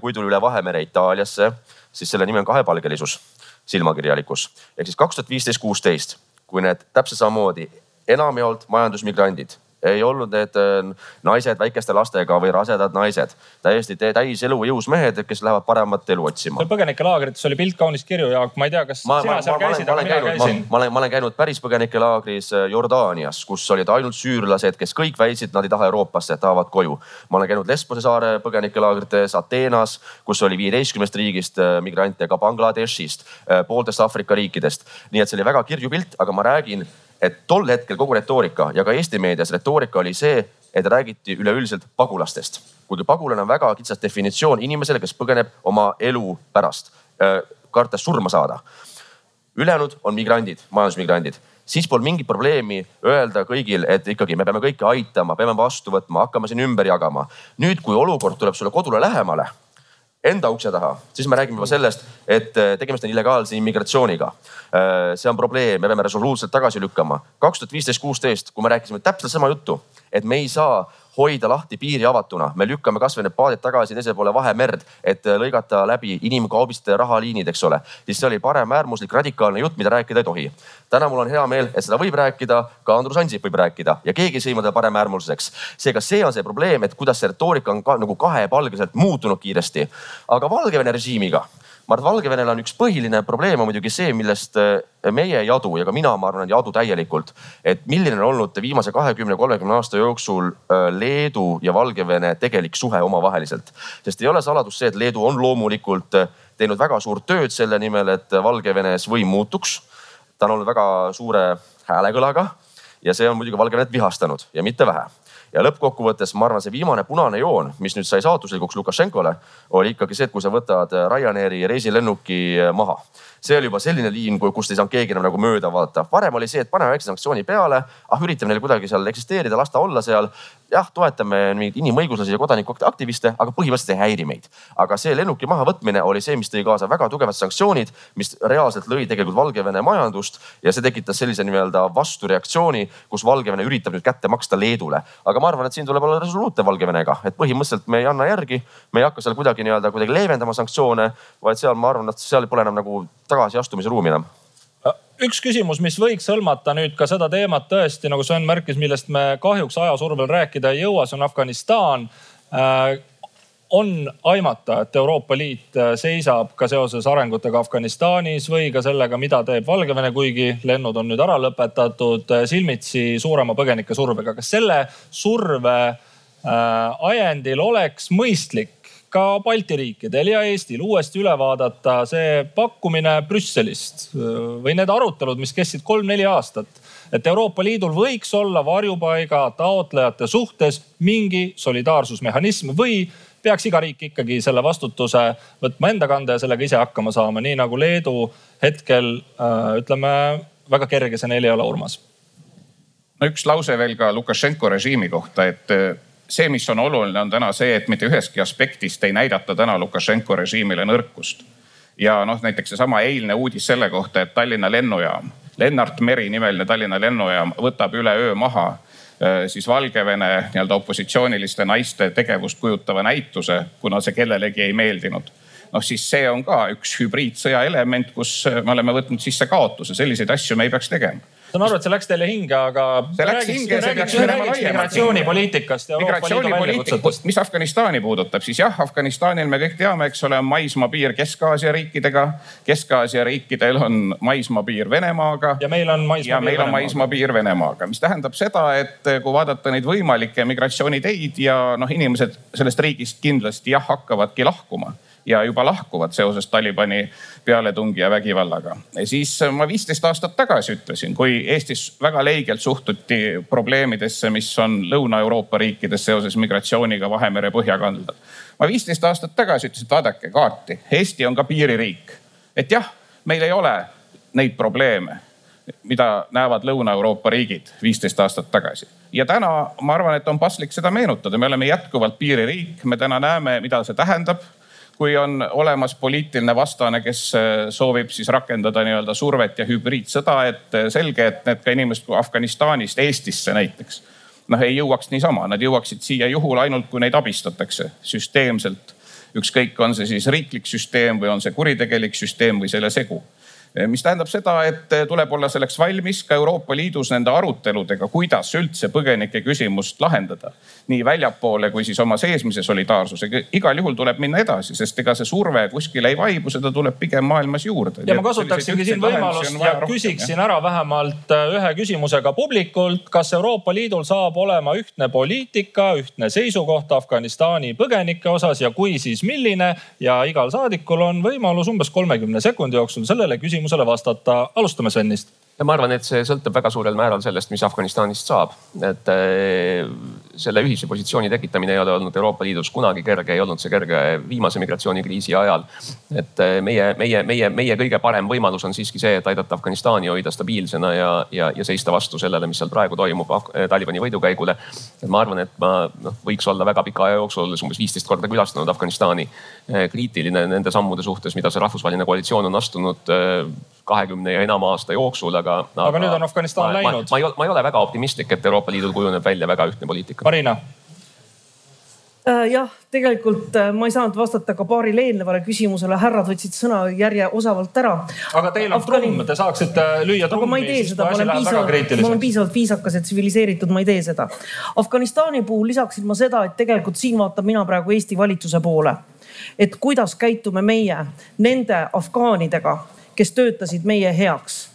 kui tuli üle Vahemere Itaaliasse, siis selle nimi on kahepalgelisus, silmakirjalikkus. ehk siis kaks tuhat viisteist, kuusteist, kui need täpselt samamoodi enamjaolt majandusmigrandid ei olnud need äh, naised väikeste lastega või rasedad naised, täiesti täis elujõus mehed, kes lähevad paremat elu otsima. põgenikelaagrites oli pilt kaunis kirju, Jaak, ma ei tea, kas ma, sina ma, seal ma, käisid, aga mina käisin. ma olen, ma olen käinud päris põgenikelaagris äh, Jordaanias, kus olid ainult süürlased, kes kõik väitsid, nad ei taha Euroopasse, tahavad koju. ma olen käinud Lesbose saare põgenikelaagrites Ateenas, kus oli viieteistkümnest riigist äh, migrante, ka Bangladeshist, pooltest Aafrika riikidest. nii et see oli väga kirju pilt, aga ma räägin et tol hetkel kogu retoorika ja ka Eesti meedias retoorika oli see, et räägiti üleüldiselt pagulastest. kuigi pagulane on väga kitsas definitsioon inimesele, kes põgeneb oma elu pärast, kartes surma saada. ülejäänud on migrandid, majandusmigrandid siis pole mingit probleemi öelda kõigil, et ikkagi me peame kõiki aitama, peame vastu võtma, hakkame siin ümber jagama. nüüd, kui olukord tuleb sulle kodule lähemale enda ukse taha, siis me räägime juba sellest, et äh, tegemist on illegaalse immigratsiooniga. Äh, see on probleem, me peame resoluutselt tagasi lükkama. kaks tuhat viisteist, kuusteist, kui me rääkisime täpselt sama juttu, et me ei saa hoida lahti piiri avatuna, me lükkame kasvõi need paadid tagasi teisele poole Vahemerd, et lõigata läbi inimkaubiste rahaliinid, eks ole. siis see oli paremäärmuslik radikaalne jutt, mida rääkida ei tohi. täna mul on hea meel, et seda võib rääkida, ka Andrus Ansip võib rääkida ja keegi ei sõima teda paremäärmuslaseks. seega see on see probleem, et kuidas see retoorika on ka nagu kahepalgeliselt muutunud kiiresti. aga Valgevene režiimiga ma arvan, et Valgevenel on üks põhiline probleem on muidugi see, millest äh, meie ei adu ja ka mina, ma arvan, ei adu täielikult. et milline on olnud viimase kahekümne, kolmekümne aasta jooksul äh, Leedu ja Valgevene tegelik suhe omavaheliselt. sest ei ole saladus see, et Leedu on loomulikult äh, teinud väga suurt tööd selle nimel, et Valgevenes võim muutuks. ta on olnud väga suure häälekõlaga ja see on muidugi Valgevenet vihastanud ja mitte vähe ja lõppkokkuvõttes ma arvan, see viimane punane joon, mis nüüd sai saatuslikuks Lukašenkole, oli ikkagi see, et kui sa võtad Ryanairi reisilennuki maha see oli juba selline liin, kust ei saanud keegi enam nagu mööda vaadata. varem oli see, et paneme väikse sanktsiooni peale, ah üritame neil kuidagi seal eksisteerida, las ta olla seal. jah, toetame mingeid inimõiguslasi ja kodanikuaktiviste, aga põhimõtteliselt ei häiri meid. aga see lennuki mahavõtmine oli see, mis tõi kaasa väga tugevad sanktsioonid, mis reaalselt lõi tegelikult Valgevene majandust ja see tekitas sellise nii-öelda vastureaktsiooni, kus Valgevene üritab nüüd kätte maksta Leedule. aga ma arvan, et siin tuleb olla resoluutne Valgevenega, et põhimõtteliselt me ei anna järgi, me ei hakka seal kuidagi nii-öelda kuidagi leevendama sanktsioone, vaid seal ma arvan, et seal pole enam nagu tagasiastumise ruumi enam üks küsimus, mis võiks hõlmata nüüd ka seda teemat tõesti, nagu Sven märkis, millest me kahjuks ajasurvel rääkida ei jõua, see on Afganistan äh, on aimata, et Euroopa Liit äh, seisab ka seoses arengutega Afganistanis või ka sellega, mida teeb Valgevene, kuigi lennud on nüüd ära lõpetatud, äh, silmitsi suurema põgenike survega. kas selle surve ajendil oleks mõistlik ka Balti riikidel ja Eestil uuesti üle vaadata see pakkumine Brüsselist või need arutelud, mis kestsid kolm-neli aastat. et Euroopa Liidul võiks olla varjupaiga taotlejate suhtes mingi solidaarsusmehhanism või peaks iga riik ikkagi selle vastutuse võtma enda kanda ja sellega ise hakkama saama, nii nagu Leedu hetkel ütleme, väga kerge see neil ei ole, Urmas. no üks lause veel ka Lukašenko režiimi kohta, et see, mis on oluline, on täna see, et mitte ühestki aspektist ei näidata täna Lukašenko režiimile nõrkust. ja noh, näiteks seesama eilne uudis selle kohta, et Tallinna lennujaam, Lennart Meri nimeline Tallinna lennujaam võtab üleöö maha äh, siis Valgevene nii-öelda opositsiooniliste naiste tegevust kujutava näituse, kuna see kellelegi ei meeldinud noh siis see on ka üks hübriidsõja element, kus me oleme võtnud sisse kaotuse, selliseid asju me ei peaks tegema saan aru, et see läks teile hinge, aga. see läks hinge, see peaks minema laiemalt. migratsioonipoliitikast ja Euroopa Liidu väljakutsetest. mis Afganistani puudutab, siis jah, Afganistanil me kõik teame, eks ole, on maismaapiir Kesk-Aasia riikidega. Kesk-Aasia riikidel on maismaapiir Venemaaga. ja meil on maismaapiir maismaapiir Venemaaga, mis tähendab seda, et kui vaadata neid võimalikke migratsiooniteid ja noh, inimesed sellest riigist kindlasti jah hakkavadki lahkuma ja juba lahkuvad seoses Talibani pealetungi ja vägivallaga. siis ma viisteist aastat tagasi ütlesin, kui Eestis väga leigelt suhtuti probleemidesse, mis on Lõuna-Euroopa riikides seoses migratsiooniga Vahemere põhjakaldal. ma viisteist aastat tagasi ütlesin, et vaadake kaarti, Eesti on ka piiririik. et jah, meil ei ole neid probleeme, mida näevad Lõuna-Euroopa riigid viisteist aastat tagasi ja täna ma arvan, et on paslik seda meenutada, me oleme jätkuvalt piiririik, me täna näeme, mida see tähendab kui on olemas poliitiline vastane, kes äh, soovib siis rakendada nii-öelda survet ja hübriidsõda, et äh, selge, et need ka inimesed Afganistanist Eestisse näiteks noh, ei jõuaks niisama, nad jõuaksid siia juhul ainult, kui neid abistatakse süsteemselt. ükskõik, on see siis riiklik süsteem või on see kuritegelik süsteem või selle segu mis tähendab seda, et eh, tuleb olla selleks valmis ka Euroopa Liidus nende aruteludega, kuidas üldse põgenike küsimust lahendada. nii väljapoole kui siis oma seesmise solidaarsusega. igal juhul tuleb minna edasi, sest ega see surve kuskile ei vaibu, seda tuleb pigem maailmas juurde. ja ma kasutaksingi siin võimalust ja küsiksin rohkem, ära vähemalt eh, ühe küsimusega publikult. kas Euroopa Liidul saab olema ühtne poliitika, ühtne seisukoht Afganistani põgenike osas ja kui, siis milline? ja igal saadikul on võimalus umbes kolmekümne sekundi jooksul sellele küsimusele küsimusele vastata. alustame Svennist ja ma arvan, et see sõltub väga suurel määral sellest, mis Afganistanist saab. et eh, selle ühise positsiooni tekitamine ei ole olnud Euroopa Liidus kunagi kerge, ei olnud see kerge viimase migratsioonikriisi ajal. et eh, meie, meie, meie, meie kõige parem võimalus on siiski see, et aidata Afganistani hoida stabiilsena ja, ja, ja seista vastu sellele, mis seal praegu toimub eh, Talibani võidukäigule. et ma arvan, et ma noh, võiks olla väga pika aja jooksul, olles umbes viisteist korda külastanud Afganistani, kriitiline nende sammude suhtes, mida see rahvusvaheline koalitsioon on astunud kahekümne ja enama aasta jooksul, aga. aga nüüd on Afganistan ma, läinud. ma, ma, ei ole, ma ei ole väga optimistlik, et Euroopa Liidul kujuneb välja väga ühtne poliitika. Marina äh, jah, tegelikult äh, ma ei saanud vastata ka paarile eelnevale küsimusele, härrad võtsid sõna järje osavalt ära. aga teil on Afgani... trumm, te saaksite lüüa trummi. aga ma ei tee seda, ma olen piisavalt, ma olen piisavalt viisakas ja tsiviliseeritud, ma ei tee seda. Afganistani puhul lisaksin ma seda, et tegelikult siin vaatan mina praegu Eesti valitsuse poole. et kuidas käitume meie nende afgaanidega kes töötasid meie heaks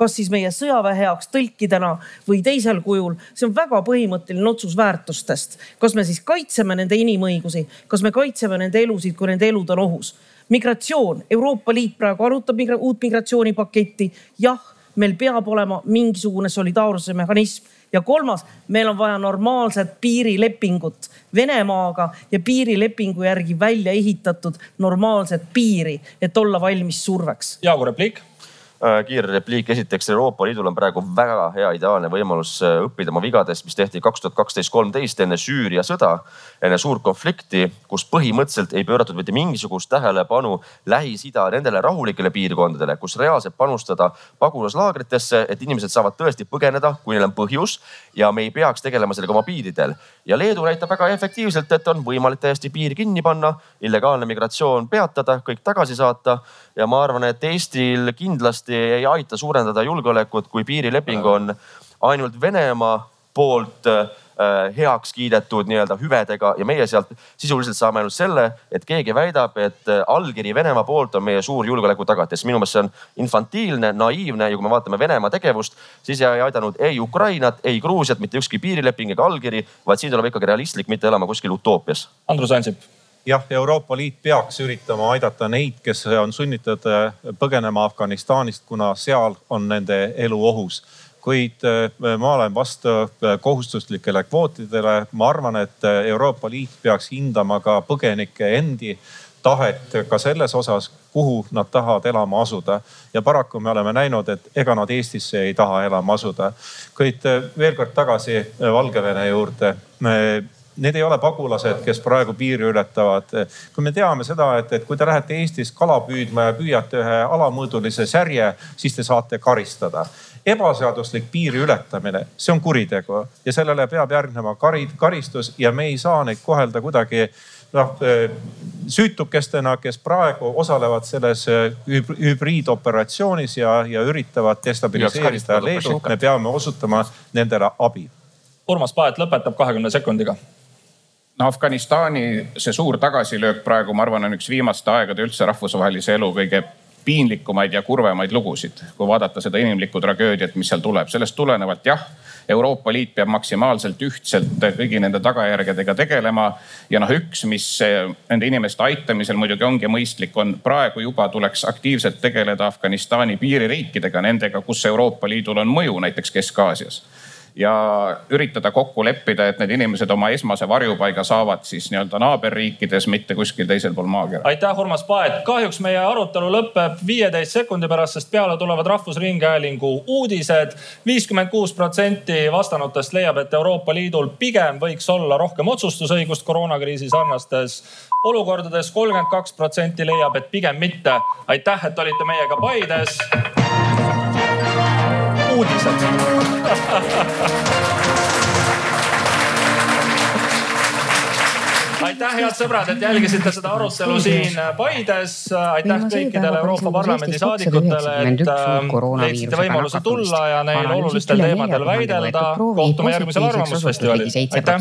kas siis meie sõjaväe heaks tõlkidena või teisel kujul. see on väga põhimõtteline otsus väärtustest. kas me siis kaitseme nende inimõigusi, kas me kaitseme nende elusid, kui nende elud on ohus. migratsioon, Euroopa Liit praegu arutab migra uut migratsioonipaketti. jah, meil peab olema mingisugune solidaarsuse mehhanism ja kolmas, meil on vaja normaalset piirilepingut Venemaaga ja piirilepingu järgi välja ehitatud normaalset piiri, et olla valmis surveks. Jaagu repliik kiire repliik, esiteks Euroopa Liidul on praegu väga hea ideaalne võimalus äh, õppida oma vigadest, mis tehti kaks tuhat kaksteist, kolmteist enne Süüria sõda, enne suurt konflikti, kus põhimõtteliselt ei pööratud mitte mingisugust tähelepanu Lähis-Ida nendele rahulikele piirkondadele, kus reaalselt panustada pagulaslaagritesse, et inimesed saavad tõesti põgeneda, kui neil on põhjus ja me ei peaks tegelema sellega oma piiridel. ja Leedu näitab väga efektiivselt, et on võimalik täiesti piir kinni panna, illegaalne migratsioon peatada, kõik tagasi saata ja ma arvan, et Eestil kindlasti ei aita suurendada julgeolekut, kui piirileping on ainult Venemaa poolt äh, heaks kiidetud nii-öelda hüvedega ja meie sealt sisuliselt saame ainult selle, et keegi väidab, et äh, allkiri Venemaa poolt on meie suur julgeoleku tagatis. minu meelest see on infantiilne, naiivne ja kui me vaatame Venemaa tegevust, siis ei aidanud ei Ukrainat, ei Gruusiat mitte ükski piirileping ega allkiri, vaid siin tuleb ikkagi realistlik, mitte elama kuskil utoopias. Andrus Ansip jah, Euroopa Liit peaks üritama aidata neid, kes on sunnitud äh, põgenema Afganistanist, kuna seal on nende elu ohus. kuid äh, ma olen vastu äh, kohustuslikele kvootidele. ma arvan, et Euroopa Liit peaks hindama ka põgenike endi tahet ka selles osas, kuhu nad tahavad elama asuda. ja paraku me oleme näinud, et ega nad Eestisse ei taha elama asuda. kuid veel kord tagasi Valgevene juurde need ei ole pagulased, kes praegu piiri ületavad. kui me teame seda, et, et kui te lähete Eestis kala püüdma ja püüate ühe alamõõdulise särje, siis te saate karistada ebaseaduslik piiri ületamine, see on kuritegu ja sellele peab järgnema karid, karistus ja me ei saa neid kohelda kuidagi noh süütukestena, kes praegu osalevad selles hübriidoperatsioonis ja, ja üritavad destabiliseerida Leedut, me peame osutama nendele abi. Urmas Paet lõpetab kahekümne sekundiga no Afganistani see suur tagasilöök praegu, ma arvan, on üks viimaste aegade üldse rahvusvahelise elu kõige piinlikumaid ja kurvemaid lugusid, kui vaadata seda inimlikku tragöödiat, mis seal tuleb. sellest tulenevalt jah, Euroopa Liit peab maksimaalselt ühtselt kõigi nende tagajärgedega tegelema. ja noh, üks, mis nende inimeste aitamisel muidugi ongi mõistlik, on praegu juba tuleks aktiivselt tegeleda Afganistani piiririikidega, nendega, kus Euroopa Liidul on mõju, näiteks Kesk-Aasias ja üritada kokku leppida, et need inimesed oma esmase varjupaiga saavad siis nii-öelda naaberriikides, mitte kuskil teisel pool maakera. aitäh, Urmas Paet. kahjuks meie arutelu lõpeb viieteist sekundi pärast, sest peale tulevad Rahvusringhäälingu uudised. viiskümmend kuus protsenti vastanutest leiab, et Euroopa Liidul pigem võiks olla rohkem otsustusõigust koroonakriisi sarnastes olukordades. kolmkümmend kaks protsenti leiab, et pigem mitte. aitäh, et olite meiega Paides uudised aitäh, head sõbrad, et jälgisite seda arutelu siin Paides. aitäh kõikidele Euroopa Parlamendi saadikutele, et äh, leidsite võimaluse tulla ja neil olulistel teemadel väidelda. kohtume järgmisel Arvamusfestivalil. aitäh.